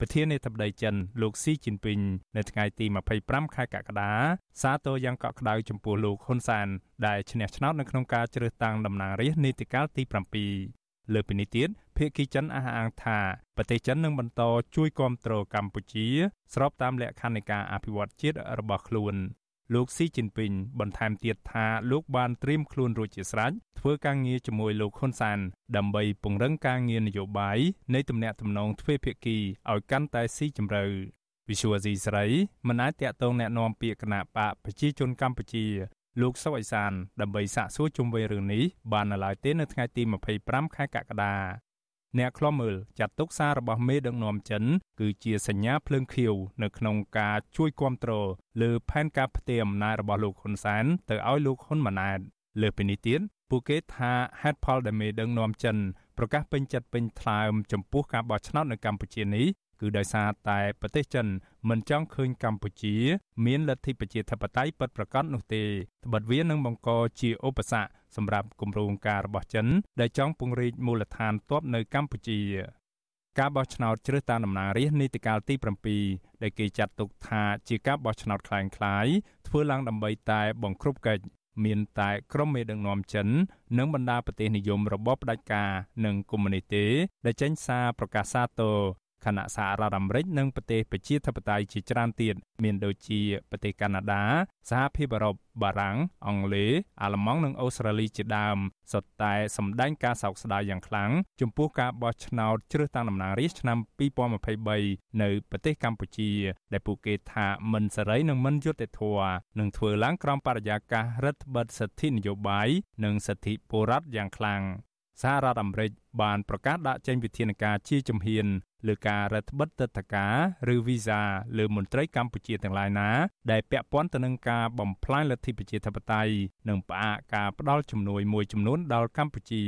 ប្រធានាធិបតីចិនលោកស៊ីជីនពីងនៅថ្ងៃទី25ខែកក្កដាសាទរយ៉ាងកក់ក្ដៅចំពោះលោកហ៊ុនសាន ដែលឈ្នះឆ្នោតនៅក្នុងការជ្រើសតាំងតំណាងរាស្ត្រនីតិកាលទី7លើពីនេះទៀតភាគីចិនអះអាងថាប្រទេសចិននឹងបន្តជួយគាំទ្រកម្ពុជា ស្របតាមលក្ខខណ្ឌនៃការអភិវឌ្ឍជាតិរបស់ខ្លួន លោកស៊ីជីនពីងបន្ថែមទៀតថាលោកបានត្រៀមខ្លួនរួចជាស្រេចធ្វើការងារជាមួយលោកហ៊ុនសាន ដើម្បីពង្រឹងការងារនយោបាយនៃទំនាក់ទំនងទ្វេភាគីឲ្យកាន់តែស៊ីជម្រៅវិសុវអាស៊ីស្រីមិនអាចតាក់ទងแนะនាំពាក្យគណៈបកប្រជាជនកម្ពុជាលោកសុវ័យសានដើម្បីសាកសួរជុំវិញរឿងនេះបាននៅឡើយទេនៅថ្ងៃទី25ខែកក្កដា អ្នកខ្លំមើលចាត់ទុកសាររបស់មេដឹកនាំចិន គឺជាសញ្ញាភ្លើងខៀវនៅក្នុងការជួយគាំទ្រលើផែនការផ្ទេរអំណាចរបស់លោកហ៊ុនសែនទៅឲ្យលោកហ៊ុនម៉ាណែតលើពីនេះទៀតពួកគេថាហេតុផលដែលមេដឹកនាំចិនប្រកាសពេញចិត្តពេញថ្លើមចំពោះការបោះឆ្នោតនៅកម្ពុជានេះ គឺដោយសារតែប្រទេសចិនមិនចង់ឃើញកម្ពុជា មានលទ្ធិប្រជាធិបតេយ្យពិតប្រាកដនោះទេត្បិតវានឹងបង្កជាឧបសគ្គសម្រាប់គម្រោងការរបស់ចិន ដែលចង់ពង្រីកមូលដ្ឋានទ័ពនៅកម្ពុជាការបោះឆ្នោតជ្រើសតាំងតំណាងរាស្ត្រនីតិកាលទី7ដែលគេចាត់ទុកថាជាការបោះឆ្នោតคล้ายៗធ្វើឡើងដើម្បីតែបង្ក្រប់កិច្ចមានតែក្រុមមេដឹកនាំចិន និងបណ្ដាប្រទេសនិយមរបបផ្ដាច់ការនិងកុម្មុយនីសទេដែលចេញសារប្រកាសសាទរ ខណៈសហរដ្ឋអាមេរិកនិងប្រទេសប្រជាធិបតេយ្យជាច្រើនទៀតមានដូចជាប្រទេសកាណាដាសហភាពអឺរ៉ុបបារាំងអង់គ្លេសអាល្លឺម៉ង់និងអូស្ត្រាលីជាដើមសុទ្ធតែសម្ដែងការសោកស្ដាយយ៉ាងខ្លាំងចំពោះការបោះឆ្នោតជ្រើសតាំងតំណាងរាស្ត្រឆ្នាំ2023នៅប្រទេសកម្ពុជា ដែលពួកគេថាមិនសេរីនិងមិនយុត្តិធម៌នឹងធ្វើឡើងក្រោមបរិយាកាសរដ្ឋបិទសិទ្ធិនយោបាយនិងសិទ្ធិពលរដ្ឋយ៉ាងខ្លាំង សហរដ្ឋអាមេរិកបានប្រកាសដាក់ចេញវិធានការជាជំហានលើការរដ្ឋបិទទឹកធការឬវីសាលើមន្ត្រីកម្ពុជាទាំងឡាយណា ដែលពាក់ព័ន្ធទៅនឹងការបំផ្លាញលទ្ធិប្រជាធិបតេយ្យនិងផ្អាកការផ្ដល់ជំនួយមួយចំនួនដល់កម្ពុជា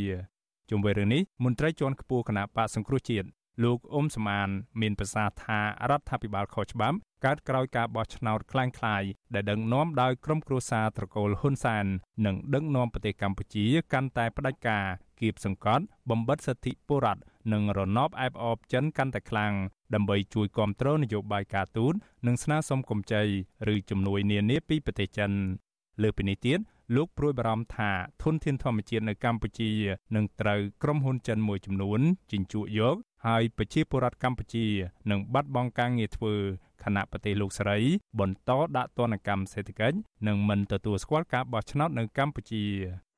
ជុំវិញរឿងនេះមន្ត្រីជាន់ខ្ពស់គណៈបកសង្គ្រោះជាតិលោកអ៊ុំសមាន មានប្រសាសន៍ថារដ្ឋាភិបាលខុសច្បាប់កើតក្រោយការបោះឆ្នោតคล้ายៗដែលដឹកនាំដោយក្រុមគ្រួសារត្រកូលហ៊ុនសែននិងដឹកនាំប្រទេសកម្ពុជាកាន់តែផ្ដាច់ការ គៀបសង្កត់បំបិតសិទ្ធិពលរដ្ឋនិងរណបអែបអបចិនកាន់តែខ្លាំងដើម្បីជួយគ្រប់គ្រងនយោបាយការទូតនិងស្នើសុំកម្ចីឬជំនួយនានាពីប្រទេសចិនលើពីនេះទៀតលោកព្រួយបារម្ភថាធនធានធម្មជាតិនៅកម្ពុជានឹងត្រូវក្រុមហ៊ុនចិនមួយចំនួនជញ្ជក់យក ហើយប្រជាពលរដ្ឋកម្ពុជានឹងបាត់បង់ការងារធ្វើខណៈប្រទេសលោកស្រី បន្តដាក់ទណ្ឌកម្មសេដ្ឋកិច្ចនិងមិនទទួលស្គាល់ការបោះឆ្នោតនៅកម្ពុជា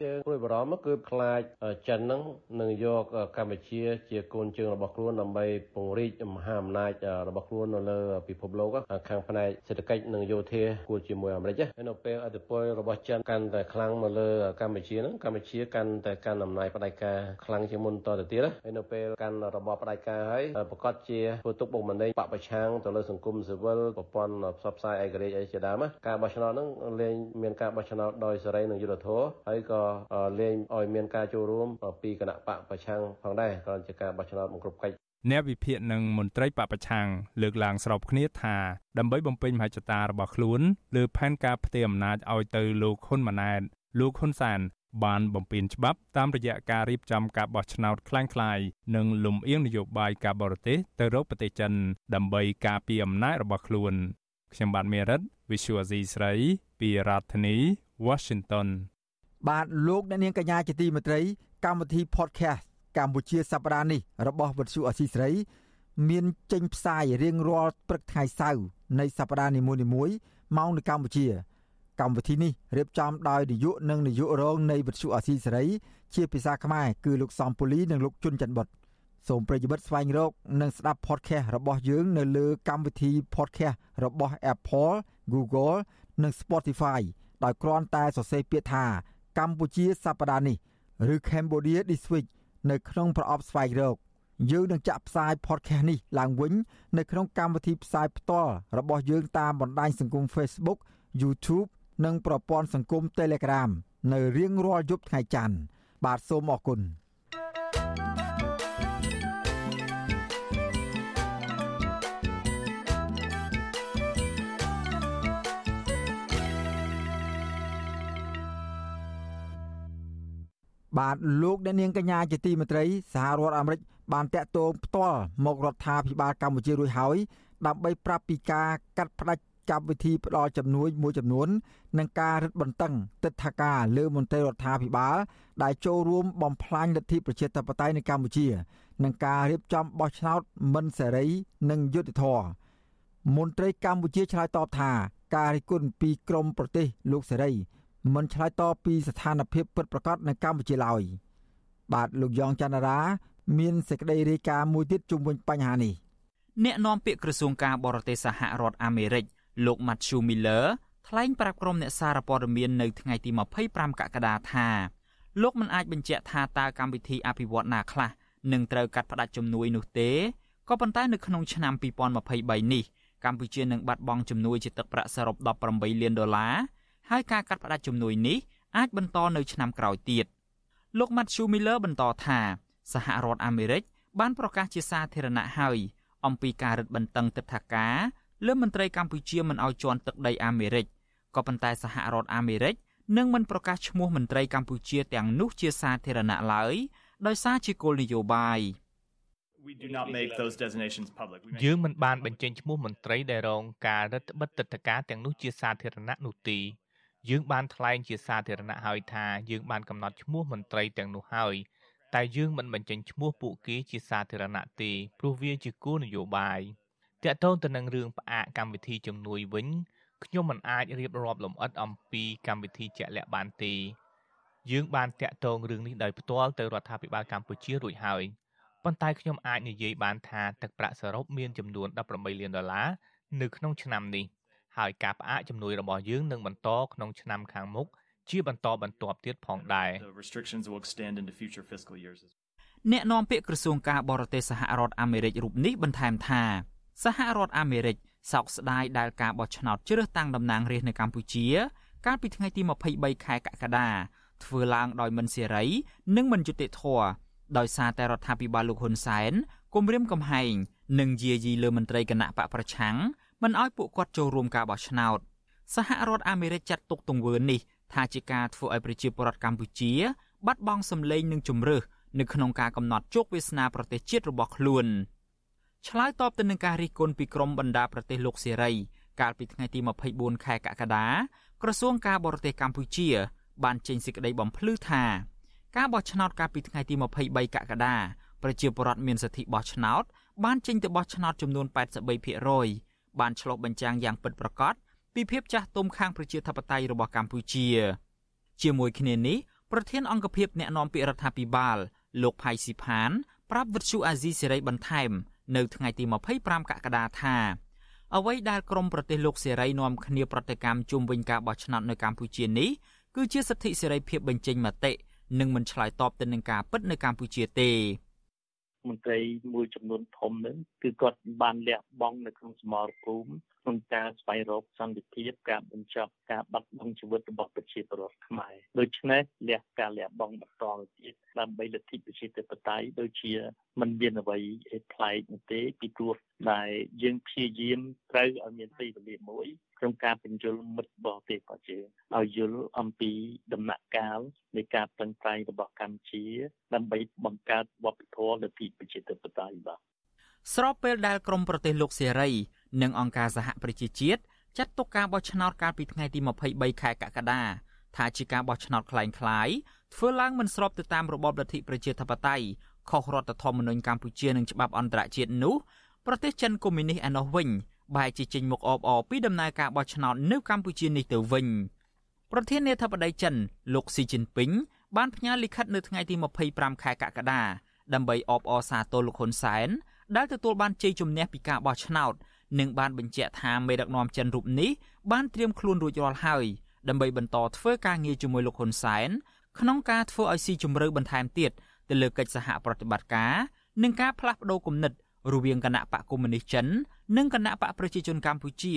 យើងព្រួយបារម្ភគឺខ្លាចចិនហ្នឹងនឹងយកកម្ពុជាជាកូនជើងរបស់ខ្លួនដើម្បីពង្រីកមហាអំណាចរបស់ខ្លួននៅលើពិភពលោកខាងផ្នែកសេដ្ឋកិច្ចនិងយោធាគួរជាមួយអាមេរិកហើយនៅពេលអធិបុលរបស់ចិនកាន់តែខ្លាំងមកលើកម្ពុជាហ្នឹងកម្ពុជាកាន់តែកាន់អំណាចផ្ដាច់ការខ្លាំងជាងមុនតទៅទៀតហើយនៅពេលកាន់របបផ្ដាច់ការហើយប្រកាសជាធ្វើទុកបុកម្នេញបពប្រឆាំងទៅលើសង្គមស៊ីវិលប្រព័ន្ធផ្សព្វផ្សាយឯករាជ្យអីជាដើមការបោះឆ្នោតហ្នឹងលែងមានការបោះឆ្នោតដោយសេរីនិងយុត្តិធម៌ហើយក៏លែងឲ្យមានការចូលរួមពីគណៈបកប្រឆាំងផងដែរក៏ជាការបោះឆ្នោតមិនគ្រប់កិច្ចអ្នកវិភាគនិងមន្ត្រីបពប្រឆាំងលើកឡើងស្របគ្នាថាដើម្បីបំពេញមហិច្ឆតារបស់ខ្លួនលើផែនការផ្ទេរអំណាចឲ្យទៅលោកហ៊ុនម៉ាណែតលោកហ៊ុនសាន បានបំពេញច្បាប់តាមរយៈការរៀបចំការបោះឆ្នោតคล้ายៗនិងលំអៀងនយោបាយការបរទេសទៅរកប្រទេសចិន ដើម្បីការពារអំណាចរបស់ខ្លួនខ្ញុំបាទមេរិត Visual C ស្រីពីរដ្ឋធានី Washington បាទលោកអ្នកនាងកញ្ញាជាទីមេត្រី កម្មវិធី podcast កម្ពុជាសប្តាហ៍នេះរបស់វិទ្យុអស៊ីស្រី មានចេញផ្សាយរៀងរាល់ព្រឹកថ្ងៃសៅរ៍នៃសប្តាហ៍នីមួយៗម៉ោងនៅកម្ពុជា កម្មវិធីនេះរៀបចំដោយនាយកនិងនាយករងនៃវិទ្យុអស៊ីសេរីជាភាសាខ្មែរគឺលោកសំពូលីនិងលោកជុនច័ន្ទបុតសូមប្រិយមិត្តស្វែងរក និងស្ដាប់ podcast របស់យើងនៅលើកម្មវិធី podcast របស់ Apple, Google និង Spotify ដោយគ្រាន់តែសរសេរពាក្យថាកម្ពុជាសប្តាហ៍នេះឬ Cambodia This Week នៅក្នុងប្រអប់ស្វែងរកយើងនឹងចាក់ផ្សាយ podcast នេះឡើងវិញនៅក្នុងកម្មវិធីផ្សាយផ្ទាល់របស់យើងតាមបណ្ដាញសង្គម Facebook YouTube និងប្រព័ន្ធសង្គម Telegram នៅរៀងរាល់យប់ថ្ងៃច័ន្ទបាទសូមអរគុណបាទលោកអ្នកនាងកញ្ញាជាទីមេត្រីសហរដ្ឋអាមេរិកបានតាក់ទងផ្ទាល់មករដ្ឋាភិបាលកម្ពុជារួចហើយដើម្បីប្រាប់ពីការកាត់ផ្តាច់ កម្មវិធីផ្ដល់ជំនួយមួយចំនួននិងការរឹតបន្តឹងទិដ្ឋាការលើមន្ត្រីរដ្ឋាភិបាលដែលចូលរួមបំផ្លាញលទ្ធិប្រជាធិបតេយ្យនៅកម្ពុជា និងការរៀបចំបោះឆ្នោតមិនសេរីនិងយុត្តិធម៌មន្ត្រីកម្ពុជាឆ្លើយតបថាការរិះគន់ពីក្រមប្រទេសលោកសេរី មិនឆ្លើយតបពីស្ថានភាពពិតប្រាកដនៅកម្ពុជាឡើយបាទលោកយ៉ងច័ន្ទរា មានសេចក្តីរាយការណ៍មួយទៀតជុំវិញបញ្ហានេះអ្នកនាំពាក្យក្រសួងការបរទេសសហរដ្ឋអាមេរិក លោក Matthew Miller ថ្លែងប្រាប់ក្រុមអ្នកសារព័ត៌មាននៅថ្ងៃទី25កក្កដាថាលោកមិនអាចបញ្ជាក់ថាតើកម្មវិធីអភិវឌ្ឍណាខ្លះនឹងត្រូវកាត់ផ្តាច់ជំនួយនោះទេក៏ប៉ុន្តែនៅក្នុងឆ្នាំ2023នេះកម្ពុជានឹងបាត់បង់ជំនួយជាទឹកប្រាក់សរុប18លានដុល្លារហើយការកាត់ផ្តាច់ជំនួយនេះអាចបន្តនៅឆ្នាំក្រោយទៀតលោក Matthew Miller បន្តថាសហរដ្ឋអាមេរិកបានប្រកាសជាសាធារណៈហើយអំពីការរឹតបន្តឹងទិដ្ឋាការ លើមន្ត្រីកម្ពុជាមិនឲ្យជន់ទឹកដីអាមេរិកក៏ប៉ុន្តែសហរដ្ឋអាមេរិកនឹងមិនប្រកាសឈ្មោះមន្ត្រីកម្ពុជាទាំងនោះជាសាធារណៈឡើយដោយសារជាគោលនយោបាយយើងមិនបានបញ្ចេញឈ្មោះមន្ត្រីដែលរងការរដ្ឋបិទទឹកតការទាំងនោះជាសាធារណៈនោះទេយើងបានថ្លែងជាសាធារណៈហើយថាយើងបានកំណត់ឈ្មោះមន្ត្រីទាំងនោះហើយតែយើងមិនបញ្ចេញឈ្មោះពួកគេជាសាធារណៈទេព្រោះវាជាគោលនយោបាយ តកតងទៅនឹងរឿងផ្អាកកម្មវិធីជំនួយវិញខ្ញុំមិនអាចរៀបរាប់លម្អិតអំពីកម្មវិធីជាក់លាក់បានទេយើងបានតាក់ទងរឿងនេះដោយផ្ទាល់ទៅរដ្ឋាភិបាលកម្ពុជារួចហើយប៉ុន្តែខ្ញុំអាចនិយាយបានថាទឹកប្រាក់សរុបមានចំនួន18លានដុល្លារនៅក្នុងឆ្នាំនេះហើយការផ្អាកជំនួយរបស់យើងនឹងបន្តក្នុងឆ្នាំខាងមុខជាបន្តបន្ទាប់ទៀតផងដែរអ្នកនាំពាក្យក្រសួងការបរទេសសហរដ្ឋអាមេរិករូបនេះបន្ថែមថា សហរដ្ឋអាមេរិកសោកស្ដាយដែលការបោះឆ្នោតជ្រើសតាំងតំណាងរាស្ត្រនៅកម្ពុជា កាលពីថ្ងៃទី23ខែកក្កដាធ្វើឡើងដោយមិនសេរី និងមិនយុត្តិធម៌ដោយសារតែរដ្ឋាភិបាលលោកហ៊ុនសែនគំរាមកំហែងនិងយាយីលើមន្ត្រីគណៈបកប្រឆាំងមិនឲ្យពួកគាត់ចូលរួមការបោះឆ្នោតសហរដ្ឋអាមេរិកចាត់ទុកទង្វើនេះថាជាការធ្វើឲ្យប្រជាពលរដ្ឋកម្ពុជា បាត់បង់សម្លេងនិងជំរឿសនៅក្នុងការកំណត់ជោគវាសនាប្រទេសជាតិរបស់ខ្លួន ឆ្លើយតបទៅនឹងការរិះគន់ពីក្រមបណ្ដាប្រទេសលោកសេរីកាលពីថ្ងៃទី24ខែកក្កដាក្រសួងការបរទេសកម្ពុជា បានចេញសេចក្តីបំភ្លឺថាការបោះឆ្នោតកាលពីថ្ងៃទី23កក្កដាប្រជាពលរដ្ឋមានសិទ្ធិបោះឆ្នោតបានចេញទៅបោះឆ្នោតចំនួន83%បានឆ្លុះបញ្ចាំងយ៉ាងពិតប្រាកដពីភាពចាស់ទុំខាងប្រជាធិបតេយ្យរបស់កម្ពុជា ជាមួយគ្នានេះប្រធានអង្គភិបអ្នកណែនាំពាក្យរដ្ឋាភិបាល លោកផៃស៊ីផានប្រាប់វិទ្យុអាស៊ីសេរីបន្ថែម នៅថ្ងៃទី25កក្កដាថាអ្វីដែលក្រមប្រទេសលោកសេរីនាំគ្នាប្រតិកម្មជុំវិញការបោះឆ្នោតនៅកម្ពុជានេះគឺជាសិទ្ធិសេរីភាពបញ្ចេញមតិនិងមិនឆ្លើយតបទៅនឹងការពិតនៅកម្ពុជាទេមន្ត្រីមួយចំនួនធំហ្នឹងគឺគាត់បានលះបង់នៅក្នុងសមរភូមិ ក្នុងការស្វែងរកសន្តិភាពការបញ្ចប់ការបាត់បង់ជីវិតរបស់ប្រជាពលរដ្ឋខ្មែរដូច្នេះលះការលះបង់បន្តទៀតដើម្បីលទ្ធិប្រជាធិបតេយ្យដូចជាមិនមានអ្វីប្លែកនោះទេពីព្រោះដែលយើងព្យាយាមត្រូវឲ្យមានទីវេលាមួយក្នុងការបញ្យលមិត្តបរទេសរបស់យើងឲ្យយល់អំពីដំណាក់កាលនៃការប្រឹងប្រែងរបស់កម្ពុជា ដើម្បីបង្កើតវប្បធម៌លទ្ធិប្រជាធិបតេយ្យបាទស្របពេលដែលក្រមប្រទេសលោកសេរី និងអង្គការសហប្រជាជាតិចាត់ទុកការបោះឆ្នោតកាលពីថ្ងៃទី23ខែកក្កដាថាជាការបោះឆ្នោតคล้ายៗធ្វើឡើងមិនស្របទៅតាមរបបលទ្ធិប្រជាធិបតេយ្យខុសរដ្ឋធម្មនុញ្ញកម្ពុជានិងច្បាប់អន្តរជាតិនោះប្រទេសចិនកុម្មុយនីសឯណោះវិញបែរជាចេញមុខអបអរពីដំណើរការបោះឆ្នោតនៅកម្ពុជានេះទៅវិញប្រធានាធិបតីចិនលោកស៊ីជីនពីងបានផ្ញើលិខិតនៅថ្ងៃទី25ខែកក្កដាដើម្បីអបអរសាទរលោកហ៊ុនសែនដែលទទួលបានជ័យជំនះពីការបោះឆ្នោត និងបានបញ្ជាក់ថាមេដឹកនាំចិនរូបនេះបានត្រៀមខ្លួនរួចរាល់ហើយដើម្បីបន្តធ្វើការងារជាមួយលោកហ៊ុនសែនក្នុងការធ្វើឲ្យស៊ីជម្រៅបន្ថែមទៀតទៅលើកិច្ចសហប្រតិបត្តិការនិងការផ្លាស់ប្តូរគំនិតរវាងគណៈបកកុម្មុយនីសចិន និងគណៈបកប្រជាជនកម្ពុជា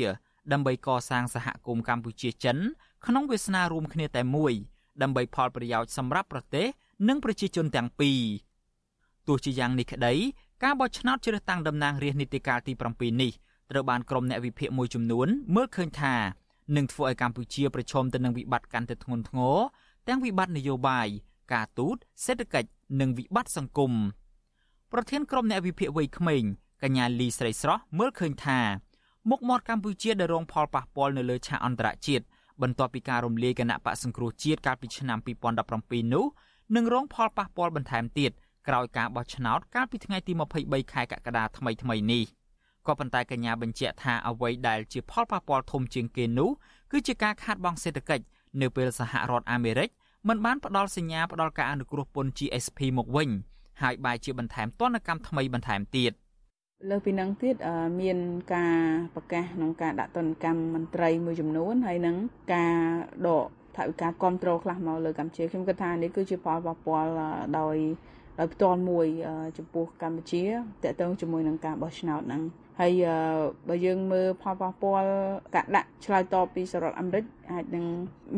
ដើម្បីកសាងសហគមន៍កម្ពុជាចិន ក្នុងវាសនារួមគ្នាតែមួយដើម្បីផលប្រយោជន៍សម្រាប់ប្រទេស និងប្រជាជនទាំងពីរទោះជាយ៉ាងនេះក្តីការបោះឆ្នោតជ្រើសតាំងតំណាងរាស្ត្រនីតិកាលទី7នេះ ត្រូវបានក្រុមអ្នកវិភាគមួយចំនួនមើលឃើញថានឹងធ្វើឲ្យកម្ពុជាប្រឈមទៅនឹងវិបត្តិកាន់តែធ្ងន់ធ្ងរទាំងវិបត្តិនយោបាយការទូតសេដ្ឋកិច្ចនិងវិបត្តិសង្គមប្រធានក្រុមអ្នកវិភាគវ័យក្មេងកញ្ញាលីស្រីស្រស់មើលឃើញថាមុខមាត់កម្ពុជាដែលរងផលប៉ះពាល់នៅលើឆាកអន្តរជាតិបន្ទាប់ពីការរំលាយគណៈបកសង្គ្រោះជាតិកាលពីឆ្នាំ2017នោះនឹងរងផលប៉ះពាល់បន្ថែមទៀតក្រោយការបោះឆ្នោតកាលពីថ្ងៃទី23ខែកក្កដាថ្មីថ្មីនេះ ក៏ប៉ុន្តែកញ្ញាបញ្ជាក់ថាអ្វីដែលជាផលប៉ះពាល់ធំជាងគេនោះគឺជាការខាតបង់សេដ្ឋកិច្ចនៅពេលសហរដ្ឋអាមេរិកមិនបានផ្ដល់សញ្ញាផ្ដល់ការអនុគ្រោះពន្ធ GSP មកវិញហើយបែរជាបន្ថែមទណ្ឌកម្មថ្មីបន្ថែមទៀតលើពីនឹងទៀតមានការប្រកាសក្នុងការដាក់ទណ្ឌកម្មមន្ត្រីមួយចំនួនហើយនឹងការដកថវិកាគ្រប់គ្រងខ្លះមកលើកម្ពុជាខ្ញុំគិតថានេះគឺជាផលប៉ះពាល់ដោយដោយផ្ទាល់មួយចំពោះកម្ពុជាតកតងជាមួយនឹងការបោះឆ្នោតហ្នឹង ហើយបើយើងមើលផលប៉ះពាល់ការដាក់ឆ្លើយតបពីសហរដ្ឋអាមេរិកអាចនឹង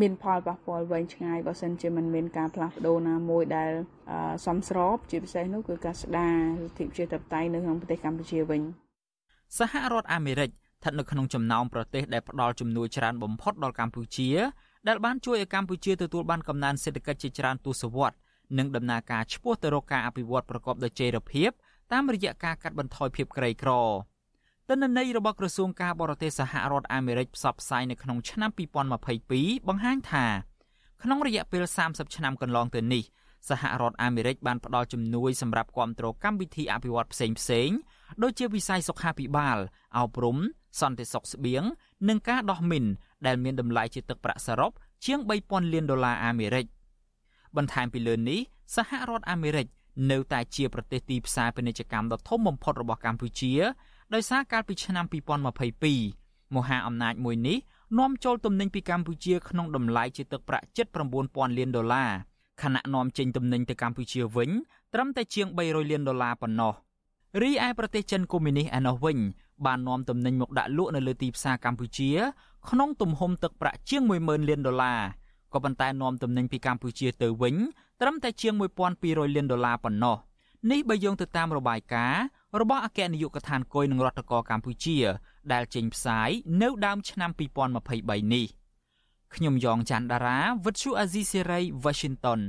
មានផលប៉ះពាល់វែងឆ្ងាយបើសិនជាមិនមានការផ្លាស់ប្ដូរណាមួយដែលសមស្របជាពិសេសនោះគឺការស្ដារលទ្ធិប្រជាធិបតេយ្យនៅក្នុងប្រទេសកម្ពុជាវិញសហរដ្ឋអាមេរិកស្ថិតនៅក្នុងចំណោមប្រទេសដែលផ្ដល់ជំនួយច្រើនបំផុតដល់កម្ពុជាដែលបានជួយឲ្យកម្ពុជាទទួលបានកំណើនសេដ្ឋកិច្ចជាច្រើនទសវត្សរ៍និងដំណើរការឆ្ពោះទៅរកការអភិវឌ្ឍប្រកបដោយចីរភាពតាមរយៈការកាត់បន្ថយភាពក្រីក្រ ទិន្នន័យរបស់ក្រសួងការបរទេសសហរដ្ឋអាមេរិកផ្សព្វផ្សាយនៅក្នុងឆ្នាំ2022បង្ហាញថាក្នុងរយៈពេល30ឆ្នាំកន្លងទៅនេះសហរដ្ឋអាមេរិកបានផ្ដល់ជំនួយសម្រាប់គ្រប់គ្រងកម្មវិធីអភិវឌ្ឍផ្សេងផ្សេងដូចជាវិស័យសុខាភិបាលអប់រំសន្តិសុខស្បៀងនិងការដោះមីនដែលមានតម្លៃជាទឹកប្រាក់សរុបជាង3000លានដុល្លារអាមេរិកបន្ថែមពីលើនេះសហរដ្ឋអាមេរិកនៅតែជាប្រទេសទីផ្សារពាណិជ្ជកម្មដ៏ធំបំផុតរបស់កម្ពុជា ដោយសារកាលពីឆ្នាំ2022មហាអំណាចមួយនេះនាំចូលទំនិញពីកម្ពុជាក្នុងតម្លៃជាទឹកប្រាក់ជិត9000លានដុល្លារខណៈនាំចេញទំនិញទៅកម្ពុជាវិញត្រឹមតែជាង300លានដុល្លារប៉ុណ្ណោះរីឯប្រទេសចិនកុម្មុយនីសឯណោះវិញបាននាំទំនិញមកដាក់លក់នៅលើទីផ្សារកម្ពុជា ក្នុងទំហំទឹកប្រាក់ជាង10000លានដុល្លារក៏ប៉ុន្តែនាំទំនិញពីកម្ពុជាទៅវិញត្រឹមតែជាង1200លានដុល្លារប៉ុណ្ណោះនេះបើយោងទៅតាមរបាយការណ៍ របស់អគ្គនាយកដ្ឋានគុយនឹងរដ្ឋកោកម្ពុជា ដែលចេញផ្សាយនៅដើមឆ្នាំ2023នេះខ្ញុំយ៉ងច័ន្ទដារាវិទ្យុអាស៊ីសេរី Washington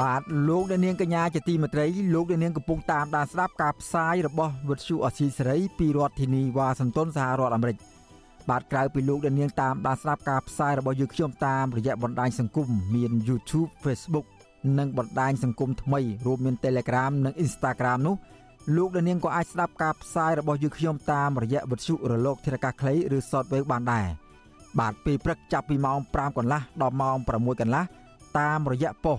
បាទលោកអ្នកនាងកញ្ញាជាទីមេត្រីលោកអ្នកនាងកំពុងតាមដានស្ដាប់ការផ្សាយរបស់វិទ្យុអសីសេរីពីរដ្ឋធានីវ៉ាស៊ីនតោនសហរដ្ឋអាមេរិកបាទក្រៅពីលោកអ្នកនាងតាមដានស្ដាប់ការផ្សាយរបស់យើងខ្ញុំតាមរយៈបណ្ដាញសង្គមមាន YouTube Facebook និងបណ្ដាញសង្គមថ្មីរួមមាន Telegram និង Instagram នោះលោកអ្នកនាងក៏អាចស្ដាប់ការផ្សាយរបស់យើងខ្ញុំតាមរយៈវិទ្យុរលកធារកាសខ្លីឬ Shortwave បានដែរបាទពេលព្រឹកចាប់ពីម៉ោង5កន្លះដល់ម៉ោង6កន្លះតាមរយៈប៉ុស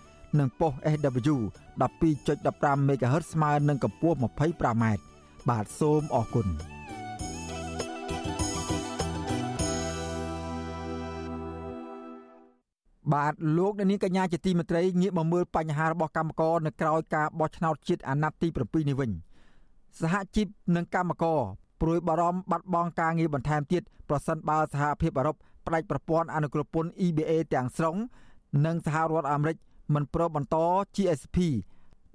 និងប៉ុស SW 12.15 MHz ស្មើនឹងកម្ពស់ 25m បាទសូមអរគុណបាទលោកនាងកញ្ញាជាទីមេត្រីងាកមកមើលបញ្ហារបស់កម្មករនៅក្រៅការបោះឆ្នោតជាតិអាណត្តិទី7នេះវិញសហជីពនិងកម្មករព្រួយបារម្ភបាត់បង់ការងារបន្ថែមទៀតប្រសិនបើសហភាពអឺរ៉ុបផ្ដាច់ប្រព័ន្ធអនុគ្រោះពន្ធ EBA ទាំងស្រុង និងសហរដ្ឋអាមេរិក មិនព្រមបន្ត GSP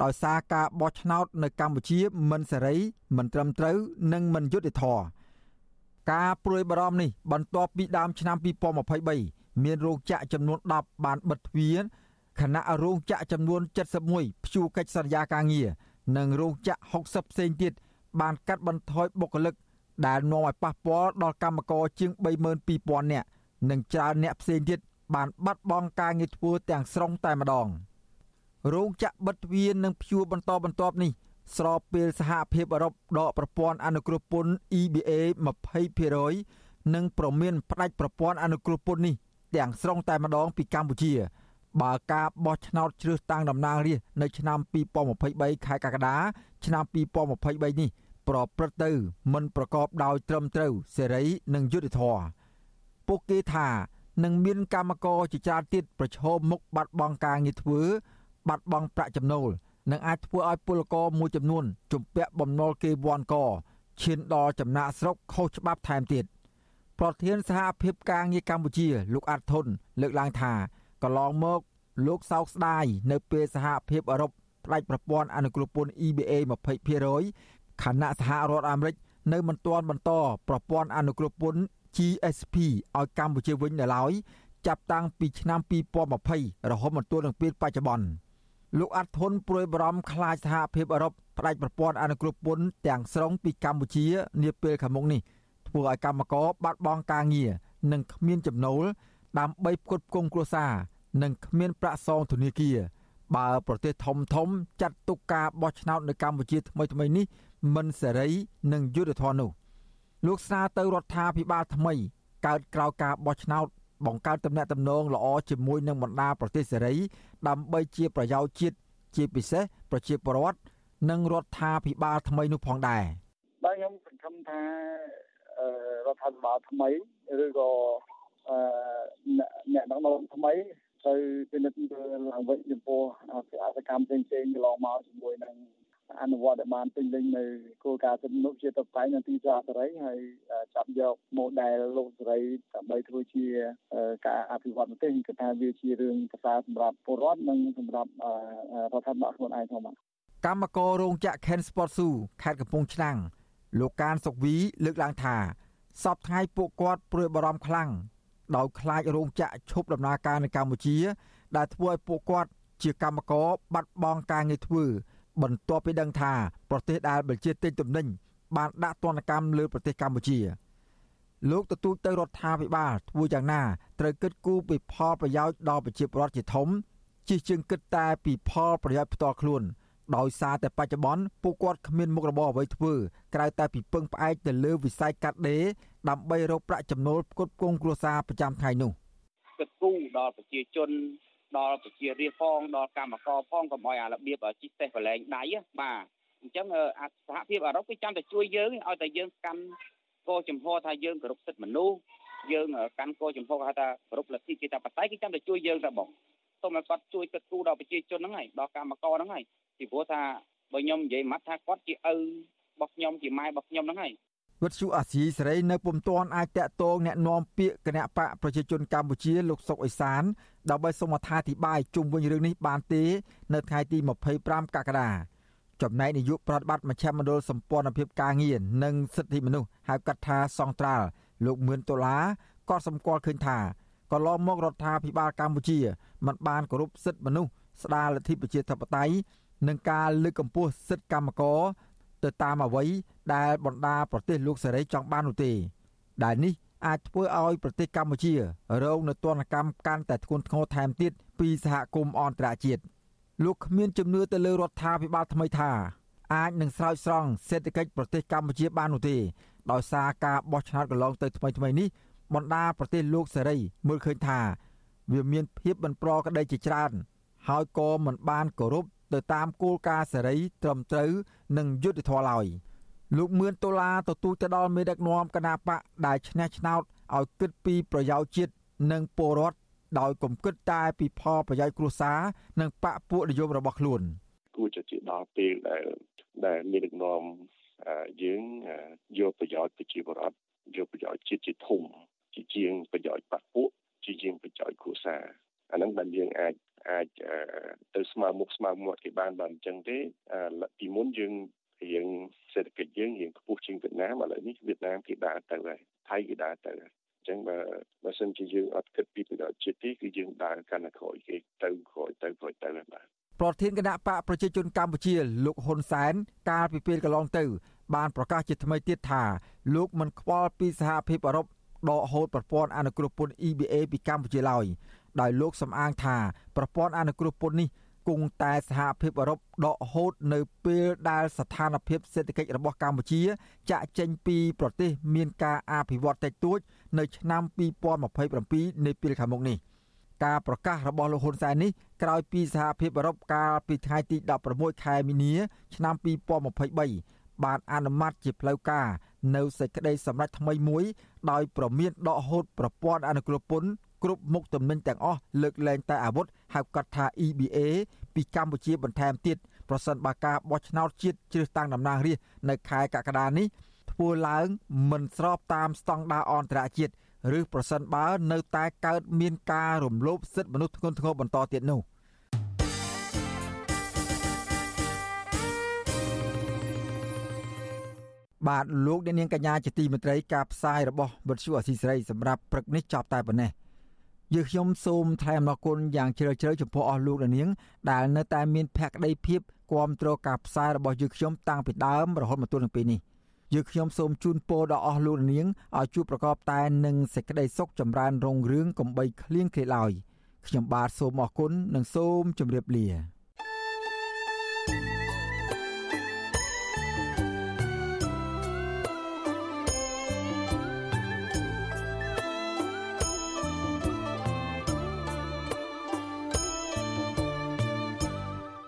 ដោយសារការបោះឆ្នោតនៅកម្ពុជាមិនសេរី មិនត្រឹមត្រូវនិងមិនយុត្តិធម៌ការព្រួយបារម្ភនេះបន្ទាប់ពីដើមឆ្នាំ2023មានរោងចក្រចំនួន10បានបិទទ្វារខណៈរោងចក្រចំនួន71ព្យួរកិច្ចសន្យាការងារនិងរោងចក្រ60ផ្សេងទៀតបានកាត់បន្ថយបុគ្គលិកដែលនាំឲ្យប៉ះពាល់ដល់កម្មករជាង32000នាក់និងច្រើនអ្នកផ្សេងទៀត បានបាត់បង់ការងារធ្វើទាំងស្រុងតែម្ដងរោងចក្របិទទ្វារនិងព្យួរបន្តបន្ទាប់នេះស្របពេលសហភាពអឺរ៉ុបដកប្រព័ន្ធអនុគ្រោះពន្ធ EBA 20%និងប្រមានផ្ដាច់ប្រព័ន្ធអនុគ្រោះពន្ធនេះទាំងស្រុងតែម្ដងពីកម្ពុជា បើការបោះឆ្នោតជ្រើសតាំងតំណាងរាស្ត្រនៅឆ្នាំ2023ខែកក្កដាឆ្នាំ2023នេះប្រព្រឹត្តទៅមិនប្រកបដោយត្រឹមត្រូវសេរីនិងយុត្តិធម៌ពួកគេថា នឹងមានកម្មករជាច្រើនទៀតប្រឈមមុខបាត់បង់ការងារធ្វើ បាត់បង់ប្រាក់ចំណូលនិងអាចធ្វើឲ្យពលករមួយចំនួនជំពាក់បំណុលគេវាន់កឈានដល់ចំណាក់ស្រុកខុសច្បាប់ថែមទៀតប្រធានសហភាពការងារកម្ពុជា លោកអាត់ធុនលើកឡើងថាកន្លងមកលោកសោកស្ដាយនៅពេលសហភាពអឺរ៉ុបផ្ដាច់ប្រព័ន្ធអនុគ្រោះពន្ធ EBA 20%ខណៈសហរដ្ឋអាមេរិកនៅមិនទាន់បន្តប្រព័ន្ធអនុគ្រោះពន្ធ GSP ឲ្យកម្ពុជាវិញនៅឡើយចាប់តាំងពីឆ្នាំ2020រហូតមកទល់នឹងពេលបច្ចុប្បន្នលោកអាត់ធុនព្រួយបារម្ភខ្លាចសហភាពអឺរ៉ុបផ្ដាច់ប្រព័ន្ធអនុគ្រោះពន្ធទាំងស្រុងពីកម្ពុជានាពេលខាងមុខនេះធ្វើឲ្យកម្មករបាត់បង់ការងារនិងគ្មានចំណូលដើម្បីផ្គត់ផ្គង់គ្រួសារនិងគ្មានប្រាក់សងធនាគារបើប្រទេសធំធំចាត់ទុកការបោះឆ្នោតនៅកម្ពុជាថ្មីថ្មីនេះមិនសេរីនិងយុត្តិធម៌នោះ លោកស្នើទៅរដ្ឋាភិបាលថ្មីកើតក្រោយការបោះឆ្នោតបង្កើតទំនាក់ទំនងល្អជាមួយនឹងបណ្ដាប្រទេសសេរី ដើម្បីជាប្រយោជន៍ជាតិជាពិសេសប្រជាពលរដ្ឋនិងរដ្ឋាភិបាលថ្មីនោះផងដែរបាទខ្ញុំសង្ឃឹមថារដ្ឋាភិបាលថ្មីឬក៏អ្នកដឹកនាំថ្មីទៅពិនិត្យមើលឡើងវិញចំពោះអសកម្មផ្សេងៗកន្លងមកជាមួយនឹង អនុវត្តឲ្យបានពេញលេញនៅគោលការណ៍សិទ្ធិមនុស្សជាតបតែងនៅទីផ្សារសេរីហើយចាប់យក model លោកសេរីដើម្បីធ្វើជាការអភិវឌ្ឍប្រទេសគឺថាវាជារឿងប្រសើរសម្រាប់ពលរដ្ឋនិងសម្រាប់រដ្ឋាភិបាលខ្លួនឯងផងបាទកម្មកររោងចក្រ Ken Sport Shoe ខេត្តកំពង់ឆ្នាំងលោកកានសុកវីលើកឡើងថាសពថ្ងៃពួកគាត់ព្រួយបារម្ភខ្លាំងដោយខ្លាចរោងចក្រឈប់ដំណើរការនៅកម្ពុជា ដែលធ្វើឲ្យពួកគាត់ជាកម្មករបាត់បង់ការងារធ្វើ បន្ទាប់ពីដឹងថាប្រទេសដែលបញ្ជាទិញទំនិញបានដាក់ទណ្ឌកម្មលើប្រទេសកម្ពុជាលោកទទូចទៅរដ្ឋាភិបាលធ្វើយ៉ាងណាត្រូវគិតគូរពីផលប្រយោជន៍ដល់ប្រជាពលរដ្ឋជាធំជិះជាងគិតតែពីផលប្រយោជន៍ផ្ទាល់ខ្លួន ដោយសារតែបច្ចុប្បន្នពួកគាត់គ្មានមុខរបរអ្វីធ្វើក្រៅតែពីពឹងផ្អែកទៅលើវិស័យកាត់ដេរដើម្បីរកប្រាក់ចំណូលផ្គត់ផ្គង់គ្រួសារប្រចាំថ្ងៃនោះគិតគូរដល់ប្រជាជន ដល់ប្រជារាស្ត្រផងដល់កម្មករផងកុំឲ្យអារបៀបជីកតេះបលែងដៃបាទអញ្ចឹងសហភាពអឺរ៉ុបគេចាំតែជួយយើងឲ្យតែយើងកាន់កោចំហថាយើងគោរពសិទ្ធិមនុស្សយើងកាន់កោចំហថាគោរពលទ្ធិជាតិបតៃគេចាំតែជួយយើងតែបងសូមឲ្យគាត់ជួយគិតគូរដល់ប្រជាជនហ្នឹងហើយដល់កម្មករហ្នឹងហើយពីព្រោះថាបើខ្ញុំនិយាយម៉ាត់ថាគាត់ជាឪរបស់ខ្ញុំជាម៉ែរបស់ខ្ញុំហ្នឹងហើយ វិទ្យុអាស៊ីសេរីនៅពុំទាន់អាចតាក់ទងแนะនាំពាក្យគណៈបកប្រជាជនកម្ពុជាលោកសុកអេសានដើម្បីសូមអត្ថាធិប្បាយជុំវិញរឿងនេះបានទេ នៅថ្ងៃទី25កក្កដាចំណែកនាយកប្រតិបត្តិមជ្ឈមណ្ឌលសម្ព័ន្ធភាពការងារនិងសិទ្ធិមនុស្សហៅកាត់ថាសង្ត្រាល់លោកមឿនដុល្លារក៏សម្គាល់ឃើញថាកន្លងមករដ្ឋាភិបាលកម្ពុជាមិនបានគោរពសិទ្ធិមនុស្សស្ដារលទ្ធិប្រជាធិបតេយ្យនិងការលើកកម្ពស់សិទ្ធិកម្មករ ទៅតាមអ្វីដែលបណ្ដាប្រទេសលោកសេរីចង់បាននោះទេ ដែលនេះអាចធ្វើឲ្យប្រទេសកម្ពុជារងនូវទណ្ឌកម្មកាន់តែធ្ងន់ធ្ងរថែមទៀតពីសហគមន៍អន្តរជាតិលោកគ្មានជំនឿទៅលើរដ្ឋាភិបាលថ្មីថាអាចនឹងស្រោចស្រង់សេដ្ឋកិច្ចប្រទេសកម្ពុជាបាននោះទេដោយសារការបោះឆ្នោតកន្លងទៅថ្មីថ្មីនេះបណ្ដាប្រទេសលោកសេរីមើលឃើញថា វាមានភាពមិនប្រក្រតីជាច្រើនហើយក៏មិនបានគោរព ទៅតាមគោលការណ៍សេរីត្រឹមត្រូវនិងយុត្តិធម៌ឡើយលោកមឿនដុល្លារទទូចទៅដល់មេដឹកនាំគណៈបកដែលឈ្នះឆ្នោតឲ្យគិតពីប្រយោជន៍ជាតិនិងពលរដ្ឋដោយគំគិតតែពីផលប្រយោជន៍គ្រួសារនិងបកពួកនិយមរបស់ខ្លួនគួរจะជាដល់ពេលដែលដែលមានដឹកនាំយើងយកប្រយោជន៍ប្រជាពលរដ្ឋយកប្រយោជន៍ជាតិជាធំជាជាងប្រយោជន៍បកពួកជាជាងប្រយោជន៍គ្រួសារអាហ្នឹងបានយើងអាច អាចទៅស្មើមុខស្មើមាត់គេបានបានអញ្ចឹងទេពីមុនយើងរៀងសេដ្ឋកិច្ចយើងរៀងខ្ពស់ជាងវៀតណាមឥឡូវនេះវៀតណាមគេដើរទៅហើយថៃគេដើរទៅហើយអញ្ចឹងបើបើសិនជាយើងអត់គិតពីប្រយោជន៍ជាតិទេគឺយើងដើរកាន់តែក្រោយគេទៅក្រោយទៅក្រោយទៅហើយបាទប្រធានគណៈបកប្រជាជនកម្ពុជាលោកហ៊ុនសែនកាលពីពេលកន្លងទៅ បានប្រកាសជាថ្មីទៀតថាលោកមិនខ្វល់ពីសហភាពអឺរ៉ុបដកហូតប្រព័ន្ធអនុគ្រោះពន្ធ EBA ពីកម្ពុជាឡើយ ដោយលោកសំអាងថាប្រព័ន្ធអនុគ្រោះពន្ធនេះគង់តែសហភាពអឺរ៉ុបដកហូតនៅពេលដែលស្ថានភាពសេដ្ឋកិច្ចរបស់កម្ពុជា ចាក់ចេញពីប្រទេសមានការអភិវឌ្ឍតិចតួច នៅឆ្នាំ2027នៃពេលខាងមុខនេះការប្រកាសរបស់លោកហ៊ុនសែននេះក្រោយពីសហភាពអឺរ៉ុបកាលពីថ្ងៃទី16ខែមីនាឆ្នាំ2023បានអនុម័តជាផ្លូវការនៅសេចក្តីសម្រេចថ្មីមួយ ដោយប្រមានដកហូតប្រព័ន្ធអនុគ្រោះពន្ធ គ្រប់មុខទំនិញទាំងអស់លើកលែងតែអាវុធហៅកាត់ថា EBA ពីកម្ពុជាបន្ថែមទៀតប្រសិនបើការបោះឆ្នោតជាតិជ្រើសតាំងតំណាងរាស្ត្រនៅខែកក្កដានេះធ្វើឡើងមិនស្របតាមស្តង់ដារអន្តរជាតិឬប្រសិនបើនៅតែកើតមានការរំលោភសិទ្ធិមនុស្សធ្ងន់ធ្ងរបន្តទៀតនោះបាទលោកអ្នកនាងកញ្ញាជាទីមេត្រីការផ្សាយរបស់វិទ្យុអសីសេរីសម្រាប់ព្រឹកនេះចប់តែប៉ុណ្ណេះ យើខ្ញុំសូមថ្លែងអំណរគុណយ៉ាងជ្រាលជ្រៅចំពោះអស់លោកអ្នកនាងដែលនៅតែមានភក្ដីភាពគ្រប់គ្រងការផ្សាយរបស់យើងខ្ញុំតាំងពីដើមរហូតមកទល់នឹងពេលនេះយើងខ្ញុំសូមជូនពរដល់អស់លោកអ្នកនាងឲ្យជួបប្រកបតែនឹងសេចក្តីសុខចម្រើនរុងរឿងកំបីគ្លៀងគ្លេឡើយខ្ញុំបាទសូមអរគុណនិងសូមជម្រាបលាវិទ្